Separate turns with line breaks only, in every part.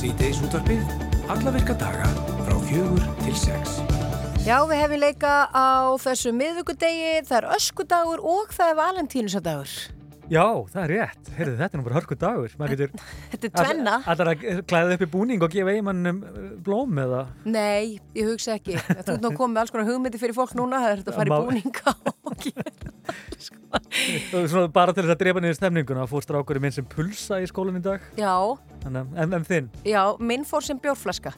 Sýteis útvarpið, alla virka daga frá fjögur til sex.
Já, við hefum leika á þessu miðvíkudegi, það er öskudagur og það er valentínusaddagur.
Já, það er rétt. Heyrðu, þetta er nú bara hörku dagur. Getur,
þetta er tvenna.
Allar að klæða upp í búning og gefa einmannum blóm eða?
Nei, ég hugsa ekki. Þú ert nú komið með alls konar hugmyndi fyrir fólk núna, það er þetta að fara í búninga og
gera. Bara til þess að drepa niður stemninguna, fór strákurinn minn sem pulsa í skólan í dag.
Já.
Þannig, en, en þinn?
Já, minn fór sem bjórflaska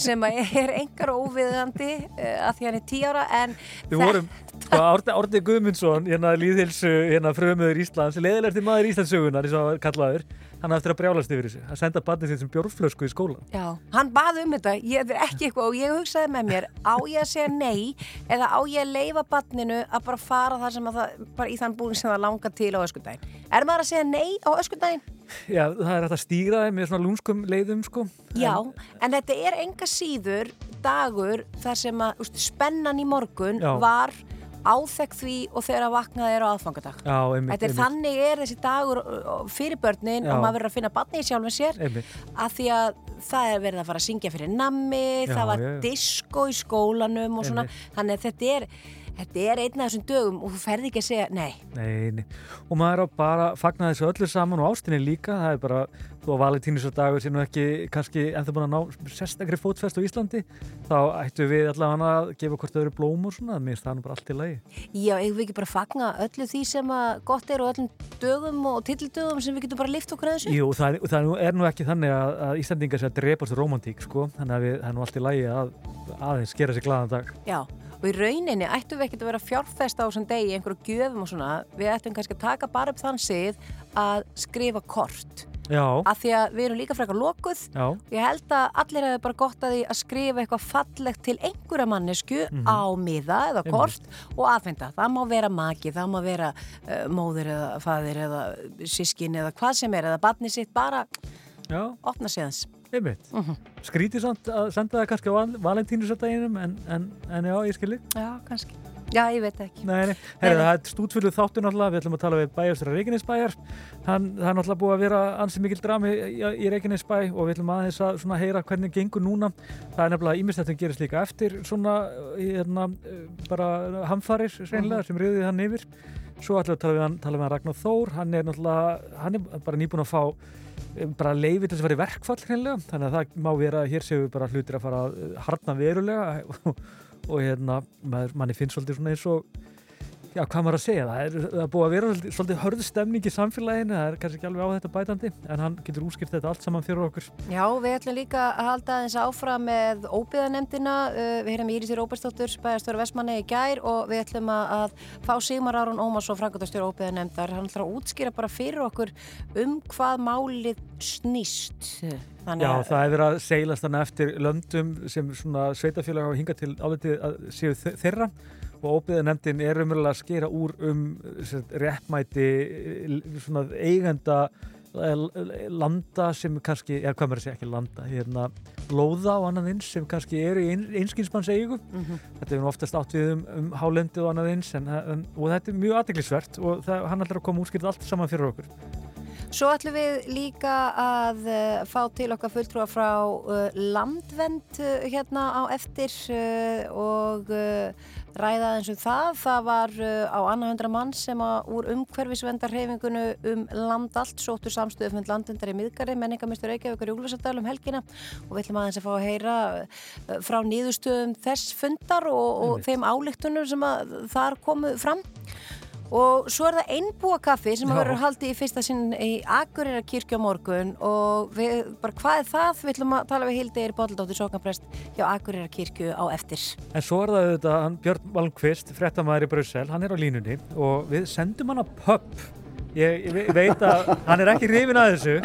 sem er engar óviðandi uh, að því hann er tí ára en
Við vorum, sko, Árni Guðmundsson hérna líðhilsu, hérna frömuður Íslands leðilegti maður Íslandsugunar eins og kallaður hann aftur að brjálast yfir þessu að senda barnið sitt sem bjórflösku í skólan
Já, hann baði um þetta, ég er ekki eitthvað og ég hugsaði með mér, á ég að segja nei eða á ég að leifa barninu að bara fara það sem að það, bara í þann búin sem það langar til á öskudagin Er maður að segja nei á öskudagin?
Já, það er hægt að stýra þeim með svona lúnskum leiðum sko
Já, en, en þetta er enga síður dagur þar sem að úst, spennan í morgun
Já.
var áþekk því og þegar að vaknaði er á aðfangadag
Já, einmitt,
Þetta er
einmitt.
þannig er þessi dagur fyrir börnin
Já.
og maður verður að finna barni í sjálfum sér
Einmitt.
að því að það er verið að fara að syngja fyrir nammi,
Já,
það var disko í skólanum og svona, þannig að þetta er þetta er einn af þessum dögum og þú ferði ekki að segja nei,
Nei, nei. Og maður á bara að fagna þessu öllu saman og ástinni líka. Það er bara, þó að valentínusa dagur sé nú ekki kannski ennþá búin að ná sérstakri fótfest á Íslandi, þá ættu við allavega að gefa hvort öðru blóm og svona. Mér nú bara allt í lagi.
já, eigum við ekki bara að fagna öllu því sem að gott er og öllum dögum og titildögum sem við getum bara lift okkur að þessu
Jú, það, er- það er nú- er nú ekki þannig að, að Íslandingar sé að drepast romantík, sko. Þannig að við, að
og í rauninni ættum við ekkert að vera fjárfesta á þessum degi, einhverju gjöfum og svona. Við ættum kannski að taka bara upp þann sið að skrifa kort.
Já,
af því að við erum líka frekar lokuð.
Já,
Ég held að allir hefur bara gott að því að skrifa eitthvað fallegt til einhverja mannesku á miða eða kort og aðfenda. Það má vera maki, það má vera uh, móður eða faðir eða sískin eða hvað sem er eða barni sitt. Bara
já,
opna séðans.
Einmitt.
Mhm.
Skrítið samt að senda það kannski á val, valentínusadaginn, en, en, en já, ég skilji.
Já, kannski. Já, ég veit ekki.
Nei, nei, Herri, það er stútfulluð þáttur náttúrulega, við ætlum að tala við bæjastjóra Reykjanesbæjar hann, það er náttúrulega búið að vera ansið mikil drami í, í Reykjanesbæ og við ætlum aðeins að svona heyra hvernig gengur núna það er nefnilega ímestættum gerist líka eftir svona hérna, bara hamfarir reynilega sem riðið hann yfir svo ætlum við að tala við hann, tala við hann Bara leiði til þess að fara í verkfall hreinlega, þannig að það má vera hér séu við bara hlutir að fara að harna verulega. Og, og hérna maður, manni finnst svolítið svona eins og já, hvað maður að segja, það er, það er búið að vera svolítið, svolítið hörð stemning í samfélaginu það er kannski ekki alveg á þetta bætandi en hann getur útskipt þetta allt saman fyrir okkur
Já, við ætlum líka að halda aðeins áfram með óbyðanemdina. Uh, við heyrum Íris í Róbersdóttur, bæjarstjóra Vestmanni í gær og við ætlum að, að fá Sigmar Aron Ómarsson, frangatastjóra óbyðanemdar. Hann ætlar að útskýra bara fyrir okkur um hvað málið snýst. Þannig
Já,
að-
það er verið að seilast þannig eftir löndum sem svona sveitafélag hafa hingað til álitið að séu þe- þeirra og óbyggða nefndin er umverulega að skera úr um réttmæti eh, svona eigenda eh, landa sem kannski, eða hvað maður að segja ekki landa, hérna blóða og annað eins sem kannski eru í ein, einskinsmanns eigu. Þetta er oftast átt við um, um hálendið og annað eins en, en, og þetta er mjög aðdeglisvert og það, hann ætlar að koma útskýrt allt saman fyrir okkur.
Svo ætlum við líka að uh, fá til okkar fulltrúa frá uh, landvend uh, hérna á eftir og ræða eins um það. Það var uh, á annað hundra mann sem að úr umhverfisvendarhefingunu um land allt sóttur samstöðu fyrir landvendar í miðgari, menningamistur Reykjavíkur í Úlfarsadal um helgina og við ætlum aðeins að fá að heyra uh, frá nýðustöðum þess fundar og, og þeim álíktunum sem að þar komu fram. Og svo er það einbúa kaffi sem að verður haldið í fyrsta sinn í Akureyra kirkju á morgun og við, bara hvað er það? Við ætlum að tala við Hildi Eir Bóldóttir Sóknarprest hjá Akureyra kirkju á eftir.
En svo er það auðvitað hann Björn Malmqvist, frettamæður í Brussel, hann er á línunni og við sendum hann á pub. Ég, ég ve- veit að hann er ekki hrifin að þessu.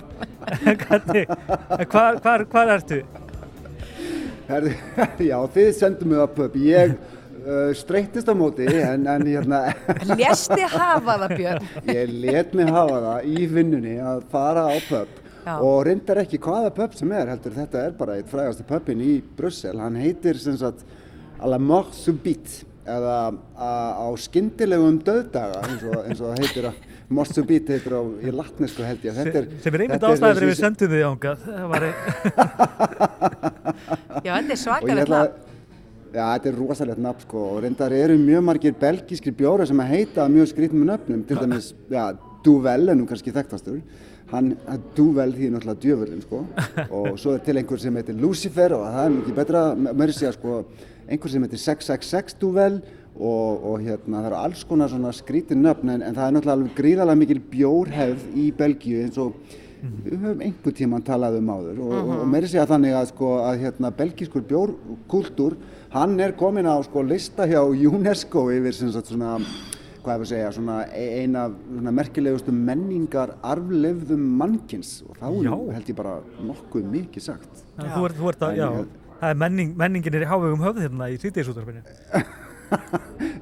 En hvað, hvað, hvað ertu?
Herði, já, þið sendum mig að pub. Ég uh, streyttist á móti en, en hérna,
Ljesti hafa það Björn.
ég let mig hafa það í vinnunni að fara á pub
Já.
og reyndar ekki hvaða pub sem er heldur þetta er bara eitt frægasti pubin í Brussel. Hann heitir sem sagt à la mort subite eða a, á skyndilegum döðdaga eins og, eins og heitir á, Mossubit heitir á í latnesku held ég. Þetta er,
sem er einmitt ástæður
þessi-
við sendum þið ángað það var ein...
Já, þetta er
og ég ætla að Já, þetta er rosalegt nafn sko og reyndar eru mjög margir belgískir bjóra sem að heita mjög skrítnum nöfnum. Til dæmis, já, Duvel er nú kannski þekktastur. Hann, Duvel því náttúrulega djöfurinn sko og svo er til einhver sem heitir Lucifer og það er ekki betra, mér sé að sko einhver sem heitir 666 Duvel og, og hérna það eru alls konar svona skrítin nöfn en, en það er náttúrulega alveg gríðarlega mikil bjórhefð í Belgíu eins og við höfum einhver tíman talað um áður. Og, mm og meiri segja þannig að sko að hérna belgískur bjórkultúr hann er komin á sko lista hjá UNESCO yfir sem sagt svona hvað hefur að segja, svona e- ein af svona merkilegustu menningar arflefðum mannkins og þá er nú
Já.
held ég bara nokkuð mikið sagt
þú ert, þú ert að, já, það er menning, menningin er í hávegum höfð hérna í síðdeisútvarpinu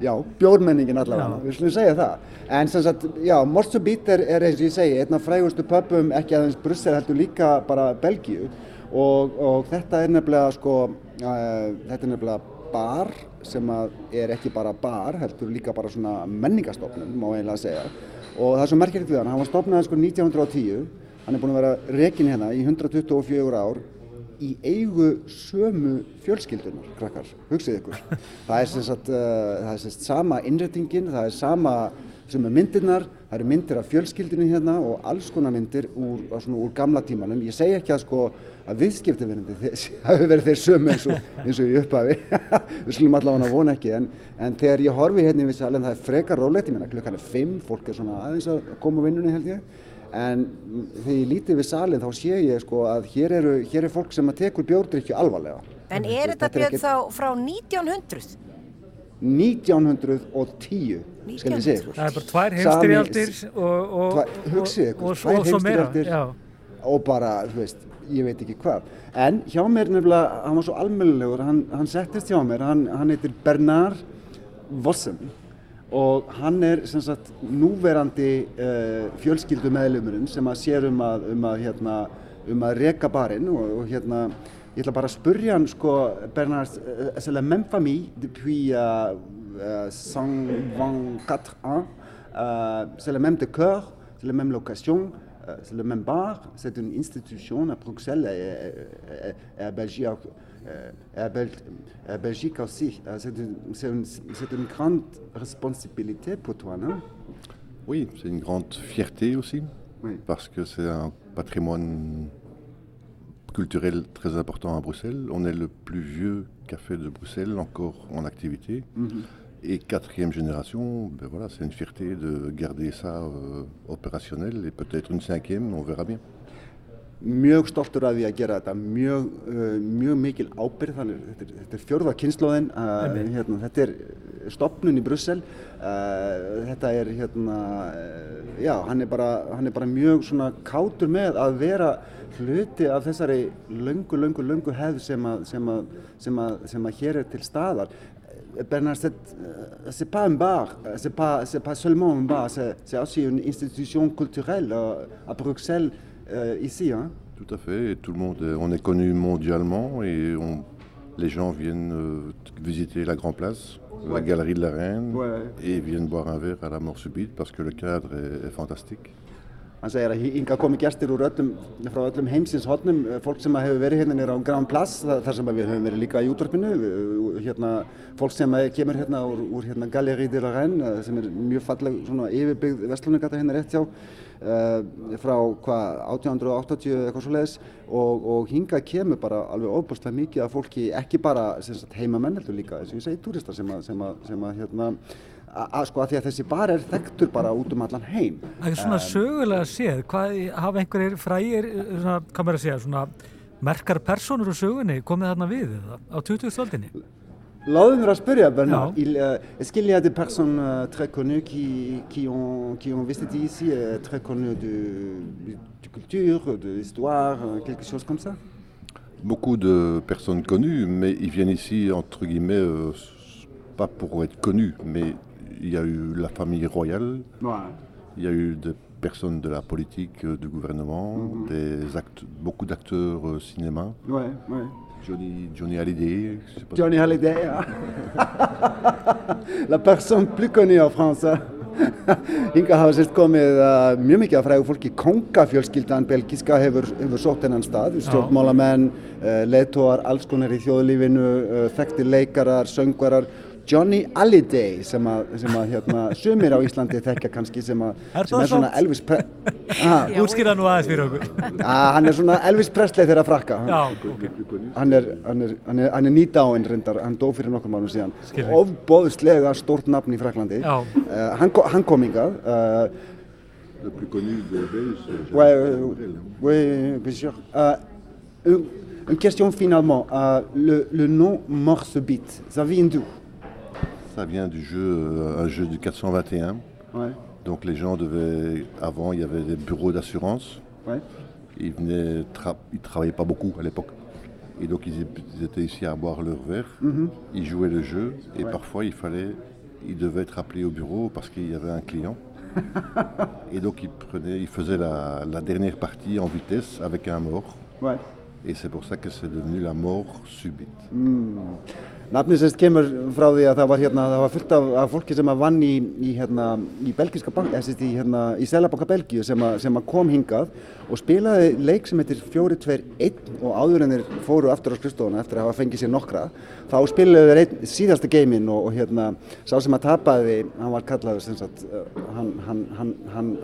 Já, bjórmenningin allavega,
Já.
við slumum segja það. En sem sagt, já, Morsubit er, er eins og ég segi, einn af frægustu pöpum, ekki aðeins Brussel, heldur líka bara Belgíu og, og þetta er nefnilega sko, þetta er nefnilega bar sem er ekki bara bar, heldur líka bara svona menningastofnun, má eiginlega segja. Og það er svo merkilegt við hann, hann var stofnaði sko 1910, hann er búin að vera rekin hérna í 124 ár í eigu sömu fjölskyldunar, krakkar, hugsið ykkur. Það er sem sagt, uh, það er sem sagt sama innréttingin, það er sama sem er myndirnar, það eru myndir af fjölskyldinu hérna og alls konar myndir úr, úr gamla tímanum. Ég segi ekki að sko að viðskiptavinnandi hafi verið þeir sömu eins og, eins og í upphafi, við skulum allavega vona ekki, en, en þegar ég horfi hérna við salin það er frekar rólegt, ég meina klukkan er fimm, fólk er svona aðeins að koma vinnunni held ég, en þegar ég lítið við salin þá sé ég sko að hér, eru, hér er fólk sem að tekur bjórdrykju alvarlega.
En er þetta björn þá frá 1900?
1910, skal ég segja
það er bara tvær heimstyrjaldir og, og, og, og, svo meira
og bara, þú veist, ég veit ekki hvað. En hjá mér nefnilega, hann var svo almennilegur, hann, hann settist hjá mér, hann, hann heitir Bernard Vossen og hann er sem sagt núverandi uh, fjölskyldu meðlumurinn sem að sér um að, um að, hérna, um að reka barinn og, og hérna, ég ætla bara að spurja hann sko, Bernard, c'est la même famille depuis euh, euh, 124 ans, euh, c'est le même décor, c'est la même location, euh, c'est le même bar, c'est une institution à Bruxelles et, et- et- et à Belgique, et à Bel- à Belgique aussi. Euh, C'est une, grande responsabilité pour toi, non?
Oui, c'est une grande fierté aussi,
Oui.
parce que c'est un patrimoine culturel très important à Bruxelles. On est le plus vieux café de Bruxelles encore en activité. Et quatrième génération, ben voilà, c'est une fierté de garder ça euh, opérationnel et peut-être une cinquième, on verra bien.
Mjög stoltur af því að gera þetta. Mjög, uh, mjög mikil ábyrð þannig þetta er, þetta er fjórða kynnslóðin uh, hérna, þetta er stopnun í Brussel uh, þetta er hérna já, hann er, bara, hann er bara mjög svona kátur með að vera hluti af þessari löngu, löngu, löngu hefð sem að, sem að, sem að, sem að hér er til staðar. Bernard, c'est pas un bar, c'est pas, c'est pas seulement un bar, c'est c'est aussi une institution culturelle à Bruxelles, euh, ici. Hein.
Tout à fait, et tout le monde, est- on est connu mondialement et on- les gens viennent euh, visiter la Grand Place, la. Galerie de la Reine
Ouais.
et viennent boire un verre à la mort subite parce que le cadre est- est fantastique.
Hann segir að hinga komi gestir úr öllum, frá öllum heimsins hodnum, fólk sem hefur verið hérna nýra á Grand Place, þa- þar sem að við höfum verið líka í útvarpinu, við- hérna, fólk sem að kemur hérna úr, úr hérna Galerie de la Reine, eh, sem er mjög falleg svona yfirbyggð vestlunugata hérna rétt hjá, uh, frá hvað, 1880 eða eitthvað svo leiðis og, og hinga kemur bara alveg ofbúrslega mikið af fólki, ekki bara sagt, heimamenn heldur líka, eins og ég segi, túristar sem að, sem að, sem að hérna, að, sko, að því að þessi bar er þekktur bara út um allan heim.
Það er svona sögulega séð, hvað hafa einhverjir frægir, svona, hvað maður að segja, svona merkar personur úr sögunni komið þarna við á 20. öldinni?
Laissez mér að spyrja, Bernard. Euh, Est-ce qu'il y a des personnes euh, très connues qui, qui, ont, qui ont visité ici, euh, très connues de, de, culture, de l'histoire, euh, quelque chose comme ça
Beaucoup de personnes connues, mais ils viennent ici, entre guillemets, euh, pas pour être connus, mais il y a eu la famille royale, il y a eu des personnes de la politique, euh, du gouvernement, des actes, beaucoup d'acteurs euh, cinéma,
Ouais, ouais.
Johnny, Johnny Hallyday, je sais pas
Johnny Hallyday, hein. la personne plus connue en France. hein. hinga hafa sérst komið uh, mjög mikið af frægu fólki, kongafjölskyldan belgiska hefur, hefur sótt hennan stað, stjórnmálamenn, uh, leðtóar, alls konar í þjóðlífinu, uh, þekktir leikarar, söngvarar, Johnny Hallyday sem að, sem að hérna, sumir á Íslandi þekkja kannski sem, að,
Er
sem er svona? Elvis Presley
Útskýra nú aðeins fyrir okkur.
hann er svona Elvis Presley þeirra frakka
Já,
hann er, hann er, hann er, hann er nýdáinn reyndar, hann dó fyrir nokkur mánum síðan ofbóðslega stórt nafn í Fraklandi uh, hann, ko- hann kom hingað uh,
Le plus connu de Belge,
euh, oui, bien sûr. Euh, une, une question finalement. Euh, le, le nom Morsebit, ça vient d'où
Ça vient du jeu, euh, un jeu du 421.
ouais.
Donc les gens devaient, avant il y avait des bureaux d'assurance.
Ouais.
Ils venaient, tra- ils travaillaient pas beaucoup à l'époque. Et donc ils, étaient ici à boire leur verre. Ils jouaient le jeu et parfois il fallait, ils devaient être appelés au bureau parce qu'il y avait un client. et donc ils prenaient, ils faisaient la, la dernière partie en vitesse avec un mort. Et c'est pour ça que c'est devenu la mort subite.
Nafnið sérst kemur frá því að það var hérna, það var fullt af, af fólki sem vann í, í hérna, í bank, í hérna, Selabanka Belgíu sem að, sem kom hingað og spilaði leik sem heitir 4-2-1 og áður en þeir fóru aftur á skrifstofuna eftir að hafa fengið sér nokkra, þá spilaði þeir síðasta geiminn og, og hérna, sá sem að tapaði, hann var kallaður sem sagt, uh, hann, hann, hann, hann,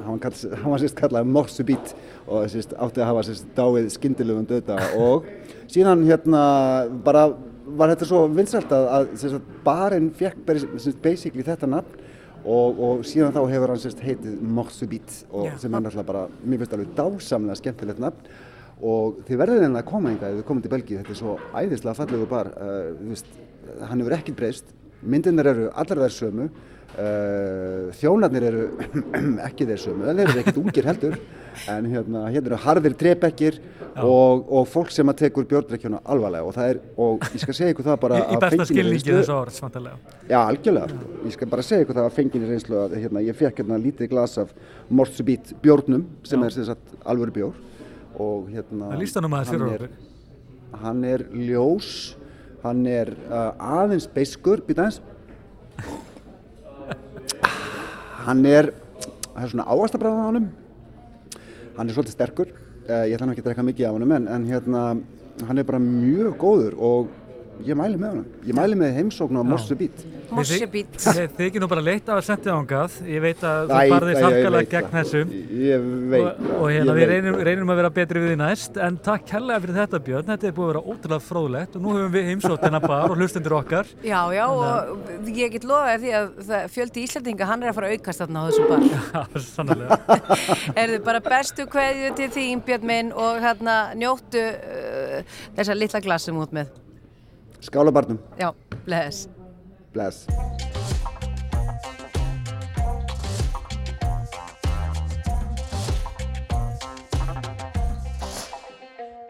var sérst kallaður Morsubit og sérst átti að hafa sérst dáið skyndilegum döta og síðan hérna bara var þetta svo vinsalt að, að barinn fekk basically þetta nafn og, og síðan þá hefur hann sagt, heitið
Já.
sem er náttúrulega bara, mér finnst alveg dásamlega skemmtilegt nafn. Og þið verður einlega að koma hingað ef þið komið til Belgíu, þetta er svo æðislega fallegu bar, uh, veist, hann hefur ekkert breyst, myndirnir eru allar þær sömu, uh, þjónarnir eru ekki þeir sömu, þeir eru ekkert ungir heldur, en hérna, hérna eru harðir trebekkir og, og fólk sem að tekur björndrekkjuna alvarlega og það er, og ég skal segja ykkur það bara
í, í besta skilningi þessu orð, svantarlega.
Já, algjörlega. Ég skal bara segja ykkur það að fenginni reynslu að hérna, ég fekk hérna lítið glas af Morsubit bjórnum sem
Já.
er sem sagt alvöru bjór og hérna
hann
er-. Hann er ljós, hann er uh, aðeins beiskur, býta aðeins. Hann er, það er svona áastabræða á honum. Hann er svolítið sterkur, uh, ég ætla nú ekki að drekka mikið af honum en, en hérna, hann er bara mjög góður og ég mæli með honum. Ég mæli með heimsókn á Morsubit.
Morsebit.
Þið þykir nú bara leitt af að senda ángað. Ég veit að þú þarkalega
veit
gegn
það.
þessu.
Ég veit
Og,
það.
og hérna
ég
við reynum, reynum að vera betri við því næst en takk kærlega fyrir þetta Björn, þetta er búið að vera ótrúlega fróðlegt og nú höfum við heimsótt hennar bar og hlustendur okkar
Já, já, og ég get lofaði því að það, fjöldi Íslandinga, hann er að fara að aukast þarna á þessum bar.
Já, sannlega
Skála barnum.
Já, bless.
Bless.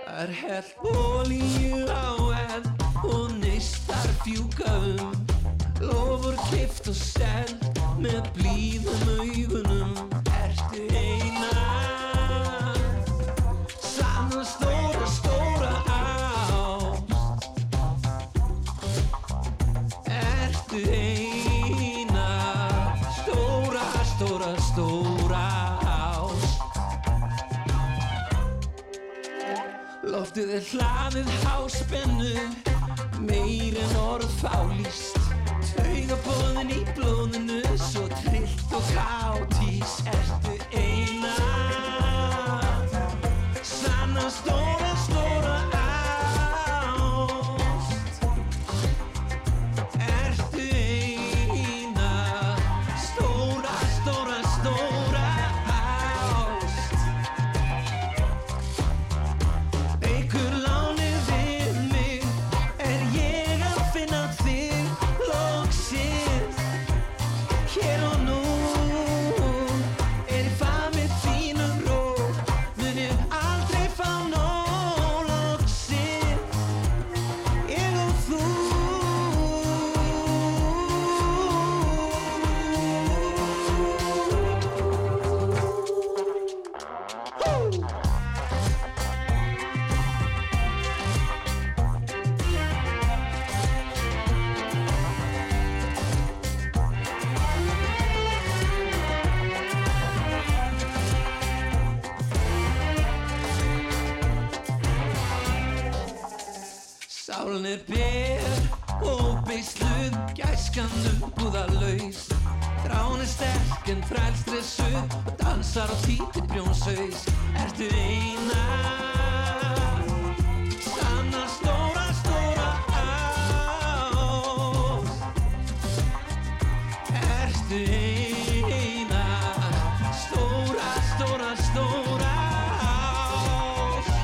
Það er hell olíu á eld og neistar fjúka um Lofur keift og seld með blíðum augunum Ertu eina Loftið er hlaðið háspennu, meir en orð fálýst. Taugabóðin í blóðinu, svo trillt og káttís. Ertu eina, sanna stóra, en frælstressu Og dansar á títi brjónsaus Ertu eina? Sanna stóra, stóra ást Ertu eina? Stóra, stóra, stóra ást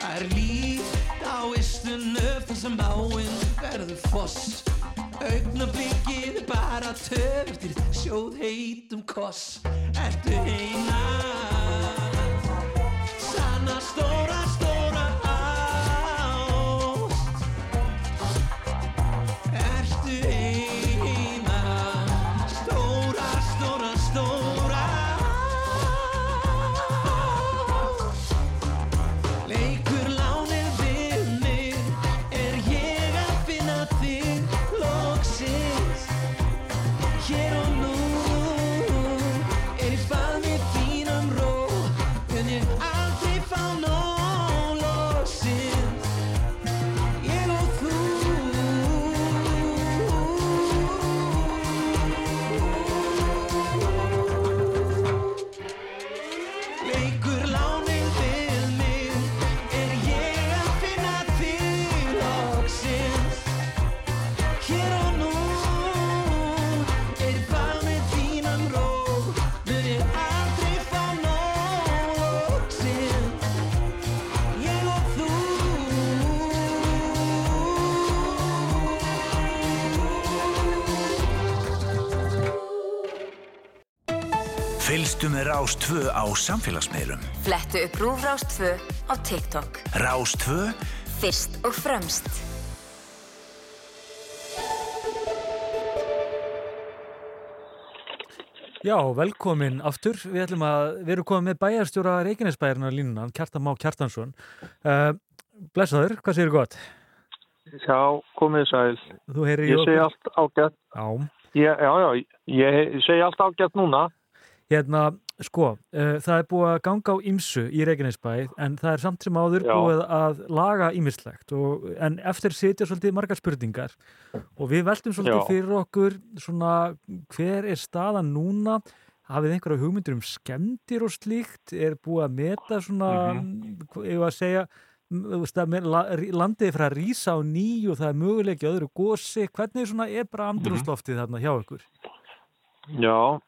Það er líf á istunu þar sem áinn verður foss Augnablikið bara töf eftir sjóð heitum koss. Ertu eina
Fylgstu með Rás 2 á samfélagsmiðlum.
Flettu upp Rúfrás 2 á TikTok.
Rás 2
Fyrst og fremst.
Já, velkomin aftur. Við ætlum að við erum komið með bæjarstjóra Reykjanesbæjarna línunan, Kjartan Má Kjartansson. Uh, blessaður, hvað segir gott?
Já, komið sæl.
Þú heyrir í
Ég segi allt ágætt.
Já.
Ég, já, já, ég segi allt ágætt núna.
Hérna, sko, uh, það er búið að ganga á ýmsu í Reykjanesbæ en það er samt sem áður
Já.
búið að laga ýmislegt og, en eftir sitja svolítið margar spurningar og við veltum svolítið
Já.
fyrir okkur svona hver er staðan núna hafið einhverja hugmyndir um skemmtir og slíkt er búið að meta svona
Mhm.
ef að segja landið er frá að rísa á ný og það er möguleiki öðru gósi hvernig svona er bara andrúsloftið þarna hjá ykkur?
Já,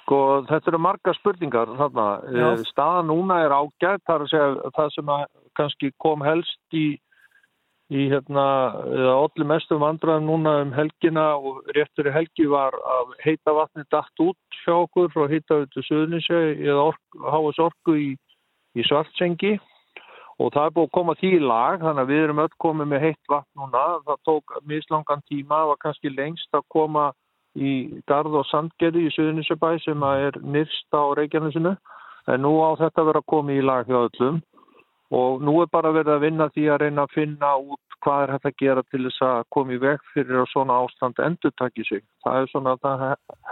sko, þetta eru margar spurningar þarna.
Já.
Eh, Staðan núna er ágætt, það er að segja það sem að kannski kom helst í, í hérna, allir mestum vandræðum núna um helgina og réttur í helgi var að heita vatni dætt út hjá okkur og heita út til Suðnisjö eða ork, háas orku í, í Svartsengi og það er búið að koma því í lag þannig að við erum öll komið með heitt vatn núna það tók mislangan tíma, það var kannski lengst að koma í Garð og Sandgerði í Suðunisjabæ sem að er nyrst á Reykjanesinu en nú á þetta að vera komið í lag hjá öllum og nú er bara verið að vinna því að reyna að finna út hvað er hægt að gera til þess að koma í veg fyrir að svona ástand endur taki sig. Það er svona það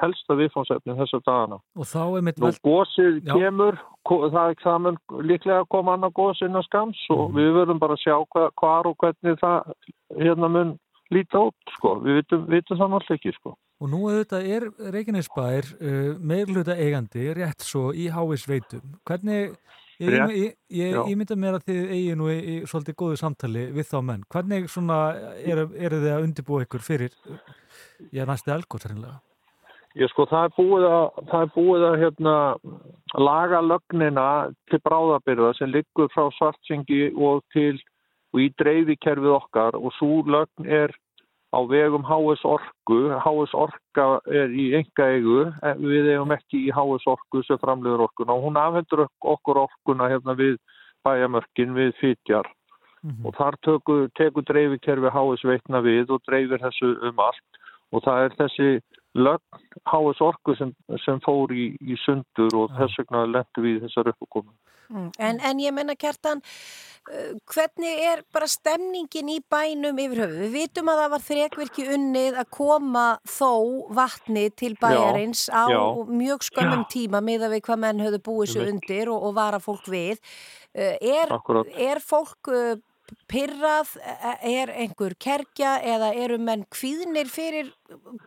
helsta viðfónsefni þessar dagana.
Og þá er mitt
Nú gósið
Já.
kemur, það, það mun líklega að koma annað gós innan skams og
Mhm.
við verðum bara að sjá hva, hvar og hvernig það hérna mun líta út, sko. Við vitum, vitum það náttúrulega ekki, sko.
Og nú auðvitað er Reykjanesbær uh, meirluta eigandi rétt svo í háis veitum. Hvernig, ég,
Rétt,
ég, ég, ég mynda mér að þið eigi nú í, í svolítið góðu samtali við þá menn. Hvernig svona eru er þið að undirbúa ykkur fyrir, já, næstu elgótt sannlega?
Ég sko, það er búið að, það er búið að hérna, laga lögnina til bráðabyrða sem liggur frá svartsengi og til og í dreifikerfið okkar og svo lögn er á vegum HS Orku. HS Orka er í enga eigu, við eigum ekki í HS Orku sem framleiður orkuna. Og hún afhendur okkur orkuna hérna við bæjamörkin við fytjar og þar tekur, tekur dreifikerfi HS veitna við og dreifir þessu um allt. Og það er þessi lögn HS Orku sem, sem fór í, í sundur og þess vegna lendur við þessar uppkomu.
Mm. En, en ég menna Kjartan, uh, hvernig er bara stemningin í bænum yfir höfu? Við vitum að það var þrekvirki unnið að koma þó vatni til bæjarins á
já.
mjög skömmum
Já.
tíma miða við hvað menn höfðu búið sér undir og, og vara fólk við. Uh, er, er fólk uh, pyrrað, er einhver kerkja eða eru menn kvíðnir fyrir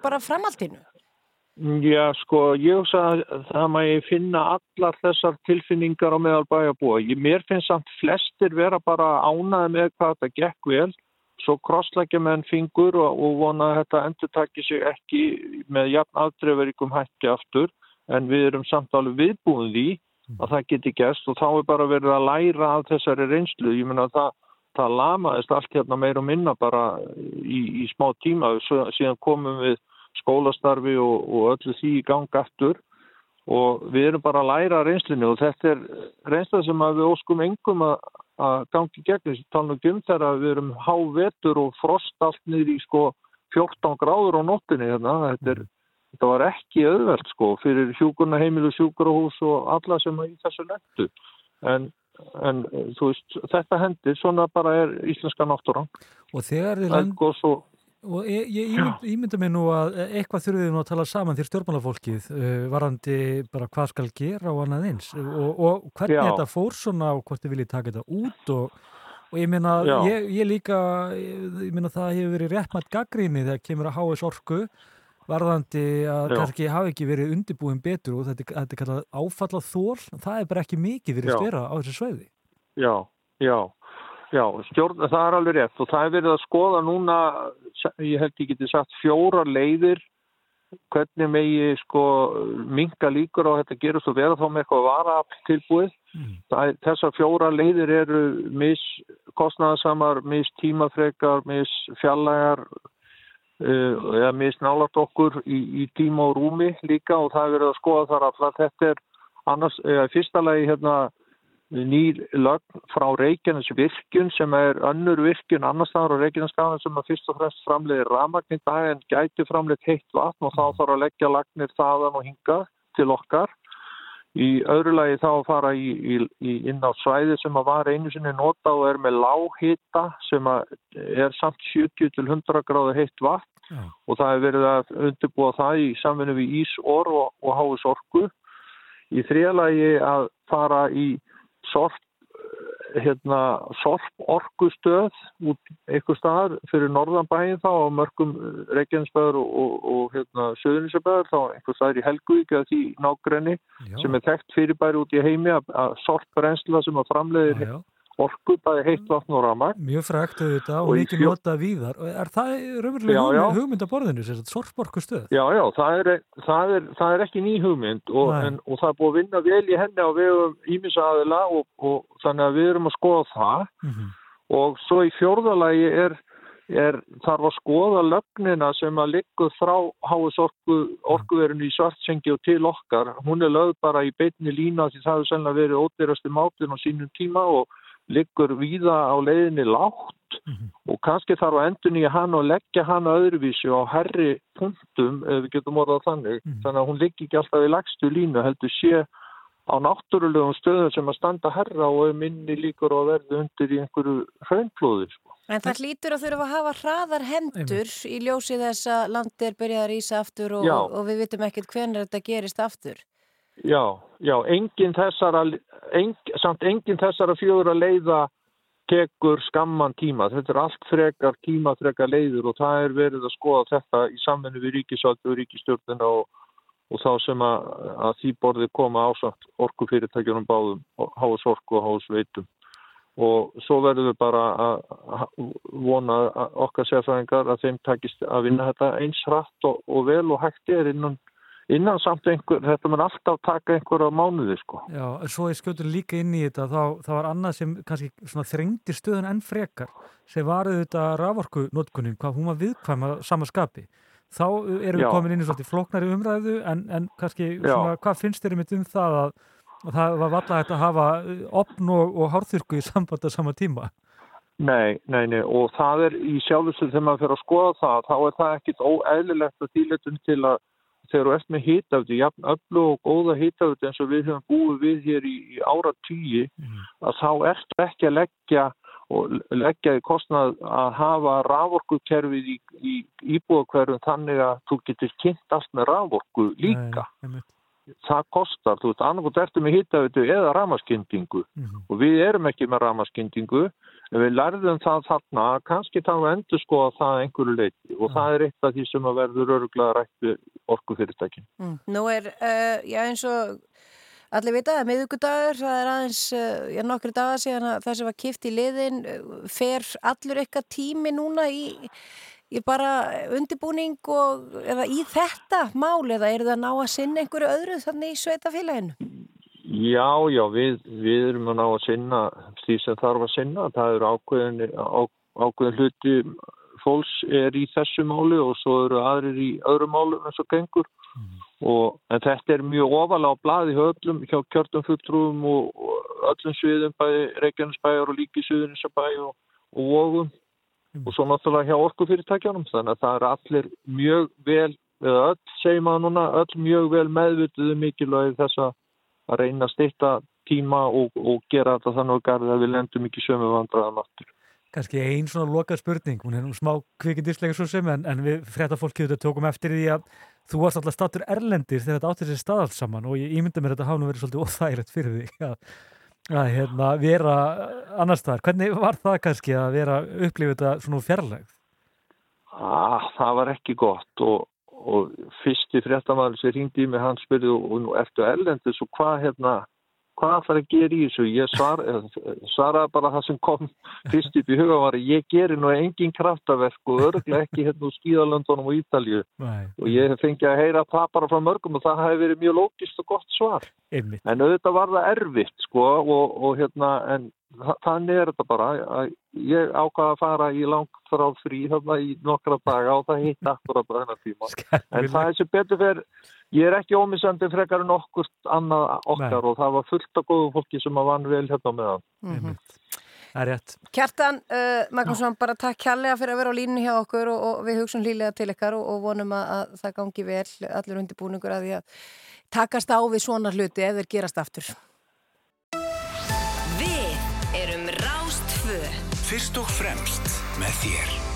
bara framhaldinu?
Já, sko, ég hugsa að það maður finna allar þessar tilfinningar á meðal bæjarbúa. Mér finnst samt flestir vera bara ánaði með hvað þetta gekk vel, svo krossleggja menn fingur og, og vona að þetta endur takki sig ekki með jafn aðdreifaríkum hætti aftur, en við erum samt alveg viðbúin því að það geti gerst og þá er bara verið að læra af þessari reynslu. Ég menna að það, það lamaðist allt hérna meir og minna bara í, í smá tíma, svo, síðan komum við skólastarfi og, og öllu því í gang aftur. Og við erum bara að læra reynslinu og þetta er reynsla sem við óskum engum að, að gangi gegn. Þessu talnum um þegar við erum hávetur og frost allt niður í sko 14 gráður á nóttinni hérna. þetta, er, þetta var ekki auðvelt sko fyrir hjúkurna heimilu sjúkurahús og alla sem að í þessu nettu en, en þú veist þetta hendir, svona bara er íslenska náttúran.
Og þegar þið land...
og
Og ég, ég ímynd, ímynda mig nú að eitthvað þurfið nú að tala saman þér stjórnmálafólkið uh, varandi bara hvað skal gera og annað eins og, og hvernig
Já.
þetta fór svona og hvort þið viljið taka þetta út og, og ég meina, ég, ég líka ég, ég meina það hefur verið réttmætt gaggríni þegar kemur að HS orku varðandi að kannski hafi ekki verið undirbúin betur og þetta, þetta er kallað áfallað þól, það er bara ekki mikið
Já.
styrra á þessu sveiði.
Já, já, já, stjórn, það er alveg rétt og það er verið að skoða núna, ég held ég geti sagt fjóra leiðir hvernig megi sko minga líkur á þetta gerist og vera þá með eitthvað varaafl tilbúið. Það, þessar fjóra leiðir eru mis kostnæðasamar, mis tímafrekar, mis fjallægar uh, eða mis nálat okkur í, í tíma og rúmi líka og það er verið að skoða þar að þetta er annars, eða fyrsta lagi hérna nýr lögn frá Reykjanes virkun sem er önnur virkun annars staðar á Reykjaneskaðan sem að fyrst og fremst framleiðir rafmagn í dag en gæti framleitt heitt vatn og þá þarf að leggja lagnir þaðan og hinga til okkar. Í öðru lagi þá að fara í, í, í inn á svæði sem að var einu sinni nota og er með lághita sem er samt 70 til 100 gráður heitt vatn
Já.
og það er verið að undirbúa það í samvinni við Ísor og, og Háis Orku. Í þriðalagi að fara í sorp, hérna, sorp orkustöð út eitthvað staðar fyrir norðanbæin þá á mörgum Reykjanesbæður og, og, og hérna, Söðunisabæður þá einhver staðar í Helguvík eða því nágrenni
Já.
sem er þekkt fyrirbæri út í heimi að, sorprensla sem að framleiðir. Orku, bæði heitt vatn og ramag.
Mjög frækt auðvitað og
Og
mikið
fjó-
notað víðar. Er það raunverulega
Já, já.
hugmynd, hugmynd á borðinu, sem sagt, sorporku stöð?
Já, já, það er, það er, það er ekki ný hugmynd og, en, og það er búið að vinna vel í henni á vegum ímisaðila og, og þannig að við erum að skoða það
Mhm.
og svo í fjórðalagi er, er þarf að skoða lögnina sem að liggur frá háis orku, orkuverinu í svartsengi og til okkar. Hún er lögð bara í beinni lína því það hefur sennilega verið ódýrasti mátin á sínum tíma og liggur víða á leiðinni lágt og kannski þarf að endur nýja hann og leggja hann öðruvísi á herri punktum, ef við getum orðað þannig, þannig að hún liggi ekki alltaf í lagstu línu, heldur sé á náttúrulegum stöðum sem að standa herra og er minni líkur og verði undir í einhverju hraunflóði. Sko.
En það hlýtur að þurfa að hafa hraðar hendur í ljósi þess að landi er byrjað að rýsa aftur og, og við vitum ekkert hvenær þetta gerist aftur.
Já, já, engin þessara, eng, samt engin þessara fjögur að leiða tekur skamman tíma. Þetta er allt frekar tíma, frekar leiður og það er verið að skoða þetta í samvennu við ríkisvaldi og ríkistjórnina og, og þá sem að, að því borði koma ásamt orkufyrirtækjunum báðum, háas orku og háas veitum. Og svo verðum við bara að vona okkar sérfræðingar að þeim takist að vinna þetta eins hratt og, og vel og hægt er innan, innan samt einhver, þetta mun alltaf taka einhverja mánuði sko.
Já, en svo ég skjótur líka inn í þetta þá, þá var annað sem kannski svona þrengdi stöðun enn frekar sem var auðvitað raforku notkunin, hvað hún var viðkvæma sama skapi. Þá erum við
Já.
komin inn í svolítið flóknari umræðu en, en kannski svona, hvað finnst þér einmitt um það að, að það var valla hægt að hafa uh, opn og, og hárþurku í samband á sama tíma?
Nei, nei, nei, og það er í sjálfsög þegar maður fyrir að skoða það, þá er það ekkit að til að þegar þú ert með hitafði, jafn öllu og góða hitafði eins og við höfum búið við hér í, í ára tíi, að þá ertu ekki að leggja og leggja í kostnað að hafa raforkukerfið í, í íbúðakverfum þannig að þú getur kynnt allt með raforku líka.
Nei.
Það kostar, þú veist, annarkot ertu með hittaveitu eða ramaskindingu og við erum ekki með ramaskindingu en við lærðum það þarna að kannski þá endur skoða það að einhverju leiti og það er eitt af því sem að verður öruglega rætt við orkufyrirtækin.
Mm. Nú er, uh, já eins og allir vita, miðugudagur, það er aðeins, uh, já nokkru dagar síðan að það sem var kipt í liðin, uh, fer allur eitthvað tími núna í, í bara undibúning og eða í þetta mál eða er það að ná að sinna einhverju öðru þannig í sveitafélaginu?
Já, já, við, við erum að ná að sinna því sem þarf að sinna. Það eru ákveðin, á, ákveðin hluti fólks er í þessu máli og svo eru aðrir í öðru málu eins og gengur. Og, en þetta er mjög ofalega á blaði hjá öllum, hjá kjörtum fulltrúum og, og öllum sviðum, bæði Reykjanesbæjar og líki Suðuninsabæ og, og Vógum og svo náttúrulega hjá orkufyrirtækjanum. Þannig að það eru allir mjög vel, eða öll segjum að núna, öll mjög vel meðvituðu mikilvægi þess að reyna að styrta tíma og, og gera þetta þannig að við lendum ekki sömu vandraðan aftur.
Kanski einn svona loka spurning, hún er nú smá kvikindislega svo sem en, en við frétta fólkið þetta tókum eftir því að þú varst alltaf statur erlendir þegar þetta áttir sér stað alls saman og ég ímynda mér að þetta hafa nú verið svolítið óþægilegt fyrir því að, að hérna, vera annars þar. Hvernig var það kannski að vera upplifið þetta svona fjarlægð?
Ah, það var ekki gott og, og fyrsti fréttamaður sem ringdi í mig hann spurði og nú ertu erlendis og hvað hérna hvað ætlar að gera í þessu? Ég svar, svaraði bara það sem kom fyrst upp í huga var að ég geri nú engin kraftaverk og örglega ekki hérna úr skíðalöndunum og Ítalju
Nei.
og ég hef fengið að heyra það bara frá mörgum og það hefði verið mjög lókist og gott svar.
Einmitt.
en auðvitað var það erfitt sko og, og hérna en þannig er þetta bara. Að ég ákvaða að fara í langt frá frí þarna í nokkra daga og það hitt akkurat bara þennan tíma. En það er sem betur fyrir ég er ekki ómissandi frekar en okkur annað okkar
Nei.
og það var fullt af góðu fólki sem að vann vel hérna með hann
Mhm.
Það er rétt.
Kjartan, uh, Magnússon, bara takk kærlega fyrir að vera á línu hjá okkur og, og við hugsun hlýlega til ykkar og, og vonum að, að það gangi vel allir undirbúningur að því að takast á við svona hluti ef þeir gerast aftur.
Við erum Rástfö
Fyrst og fremst með þér.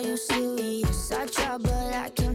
You serious? I try, but I can't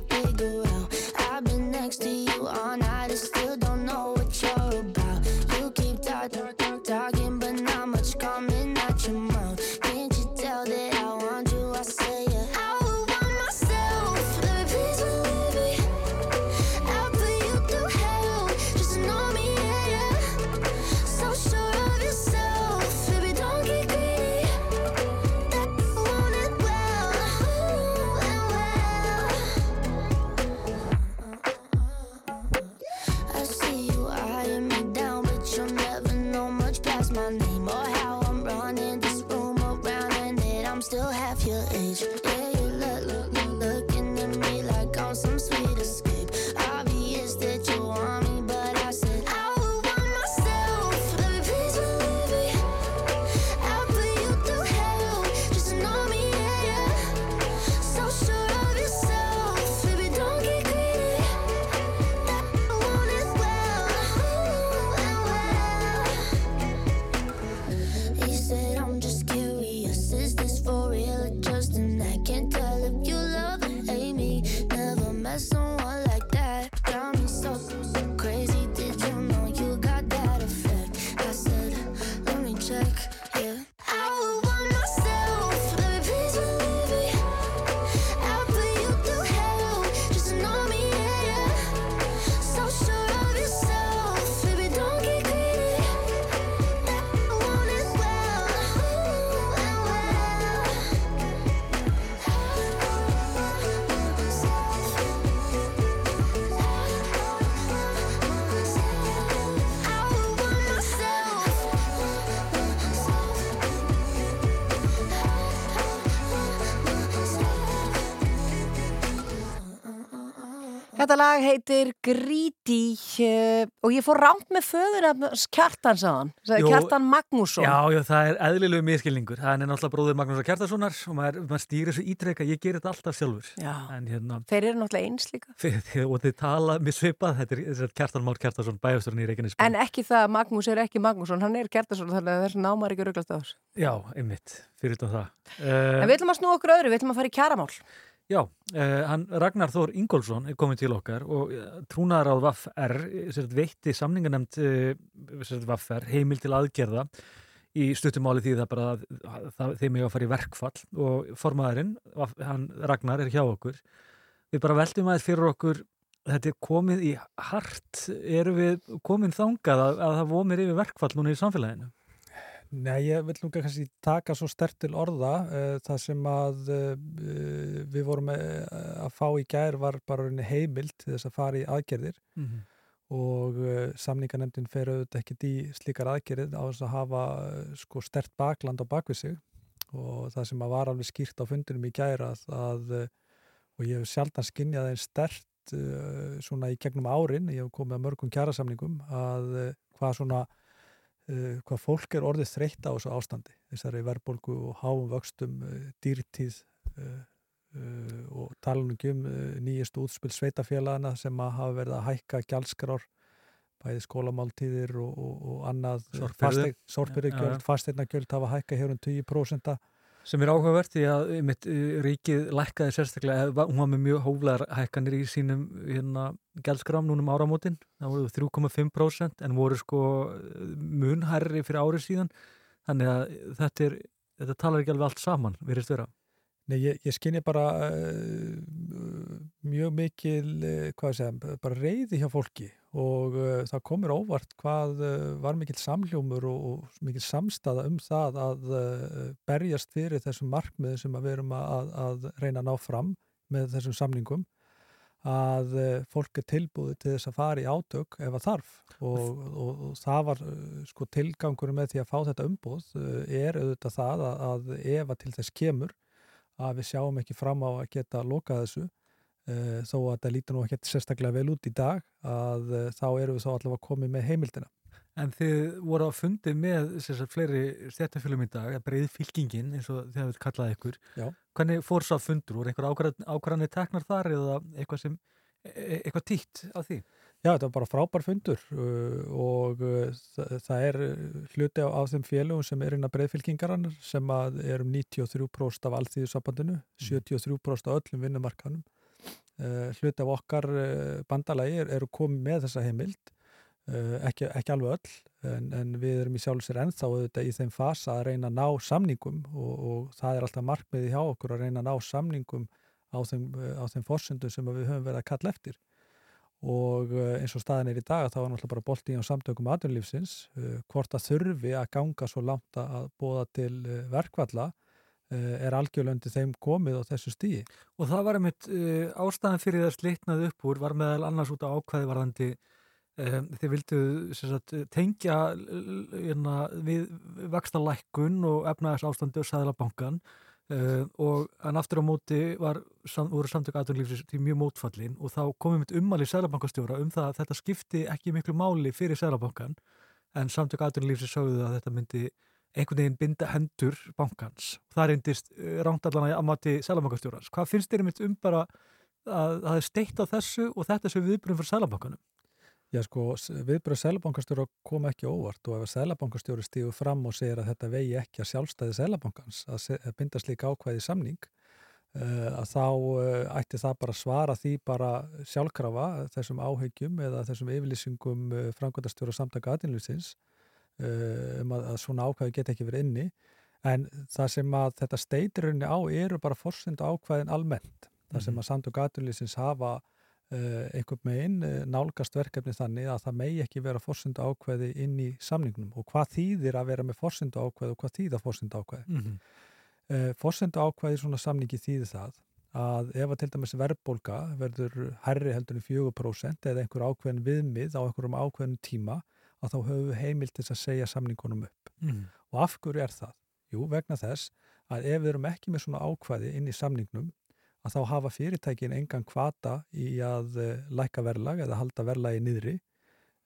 Þetta lag heitir Greedy uh, og ég fór rámt með föður Kjartan sáðan,
Jú.
Kjartan Magnússon.
Já, já, það er eðlilegu miskilningur. Það er náttúrulega bróður Magnúsar Kjartasonar og maður, maður stýrir þessu ítrekka, ég ger þetta alltaf sjálfur.
Já.
En hérna,
Þeir eru náttúrulega eins líka.
þið, og þið tala með svipað, þetta er, þetta er Kjartan Már Kjartason, bæjasturinn í Reykjanesbæ.
En ekki það að Magnús er ekki Magnússon, hann er Kjartason þannig að þessi námar ekki rugglast á þessu.
Já, einmitt, fyrir þetta það.
En við ætlum að snúa okkur öðru, við ætlum að fara í kjaramál.
Já, uh, hann Ragnar Þór Ingólfsson er komin til okkar og uh, trúnaðar á VAFR uh, veitti samninganemt uh, VAFR heimil til aðgerða í stuttumáli því það bara að- það, þeim ég að fara í verkfall og formaðurinn, hann Ragnar er hjá okkur. Við bara veltum aðeins fyrir okkur þetta er komið í hart, eru við komin þangað að, að það vomir yfir verkfall núna í samfélaginu?
Nei, ég vil nú kannski taka svo stert til orða uh, það sem að uh, við vorum uh, að fá í gær var bara heimild til þess að fara í aðgerðir
Mhm.
og uh, samningarnemndin fer auðvitað ekkert í slíkar aðgerðir á þess að hafa sko stert bakland á bakvið sig og það sem að var alveg skýrt á fundinum í gær að, að og ég hef sjaldan skinnjað einn stert svona í gegnum árin, ég hef komið að mörgum kjærasamningum að hvað svona uh, hvað fólk er orðið þreytt á þessu ástandi þessari verðbólgu og háum vöxtum uh, dýrtíð uh, og talanum um nýjastu útspil sveitafélagana sem að hafa verið að hækka gjaldskrár bæði skólamáltíðir og, og, og annað
Sorphirðu. Já, já,
sorpirigjöld,
já.
fasteirnagjöld hafa hækka hér um 10%
sem er áhugavert því að mitt, ríkið lækkaði sérstaklega, hún var með mjög hóflegar hækkanir í sínum hérna, gælskram núna um áramótin, það voru 3,5% en voru sko munhærri fyrir árið síðan. Þannig að þetta, er, þetta talar ekki alveg allt saman, virðist vera.
Nei, ég, ég skinni bara uh, mjög mikil, uh, hvað segja, bara reyði hjá fólki og uh, það komur óvart hvað uh, var mikil samljómur og, og mikil samstaða um það að uh, berjast fyrir þessum markmiðum sem við erum að, að reyna að ná fram með þessum samningum. Að fólk er tilbúið til þess að fara í átök ef að þarf. Og, og, og það var sko tilgangur með því að fá þetta umbúð uh, er auðvitað það að, að ef að til þess kemur að við sjáum ekki fram á að geta lokað þessu þó að það lítur nú ekki sérstaklega vel út í dag að uh, þá erum við þá allavega komið með heimildina.
En þið voru að fundi með sérstaklega fleiri stjættafölum í dag, breið fylkingin eins og þið hafið kallað ykkur
Já.
hvernig fór svo að fundur, voru einhver ákvarðanir teknar þar eða eitthvað sem e- eitthvað títt á því?
Já, þetta var bara frábær fundur uh, og það, er hluti á, á þeim félögum sem er inn að breyðfylkingarann sem að er um 93% af allþýðusambandinu, 73% af öllum vinnumarkanum. Uh, hluti af okkar bandalagi er, eru komið með þessa heimild, uh, ekki, ekki alveg öll en, en við erum í sjálfsir ennþá auðvitað í þeim fasa að reyna að ná samningum og, og það er alltaf markmiði hjá okkur að reyna að ná samningum á þeim, þeim forsendum sem að við höfum verið að kalla eftir. Og eins og staðin er í dag þá er náttúrulega bara bolti á samtökum aðunlífsins hvort að þurfi að ganga svo langt að bóða til verkvalla er algjörlöndi þeim komið á þessu stíi.
Og það var einmitt uh, ástæðan fyrir það slitnað upp úr var meðal annars út á ákvæði varðandi um, þið vildu sem sagt, tengja hérna, við vaxtalækkun og efnaðars ástandi og sæðlabankan Uh, og en aftur á móti var, sam, voru samtök aðunlífsins til mjög mótfallin og þá komum við ummali sælabankastjóra um það að þetta skipti ekki miklu máli fyrir sælabankan en samtök aðunlífsins sögðu að þetta myndi einhvern veginn binda hendur bankans það reyndist uh, ránt allan að mati sælabankastjórans. Hvað finnst þér um bara að það er steitt á þessu og þetta sem viðbröðum fyrir sælabankanum?
Já sko, viðbröð selabankastjóra kom ekki óvart og ef að selabankastjóri stígur fram og segir að þetta vegi ekki að sjálfstæði selabankans að, binda slík ákvæði samning uh, að þá uh, ætti það bara svara því bara sjálfkrafa þessum áhyggjum eða þessum yfirlýsingum framkvæmdastjóra samtaka aðinlýsins um að, að svona ákvæði geta ekki verið inni en það sem að þetta steitir rauninni á eru bara forsendu ákvæðin almennt það sem að samtök aðinlýsins hafa uh, einhvern megin uh, nálgast verkefni þannig að það megi ekki vera forsendu ákveði inn í samningnum og hvað þýðir að vera með forsendu ákveði og hvað þýða forsendu ákveði.
Mm -hmm.
uh, forsendu ákveði í svona samningi þýðir það að ef að til dæmis verðbólga verður herri heldur en 4% eða einhver ákveðin viðmið á einhverjum ákveðin tíma að þá höfum við heimil til að segja samningunum upp.
Mhm.
Og af hverju er það? Jú, vegna þess að ef við erum ekki með svona ákvæði inn í samningnum að þá hafa fyrirtækin engan kvata í að uh, lækka verðlag eða halda verðlagi niðri.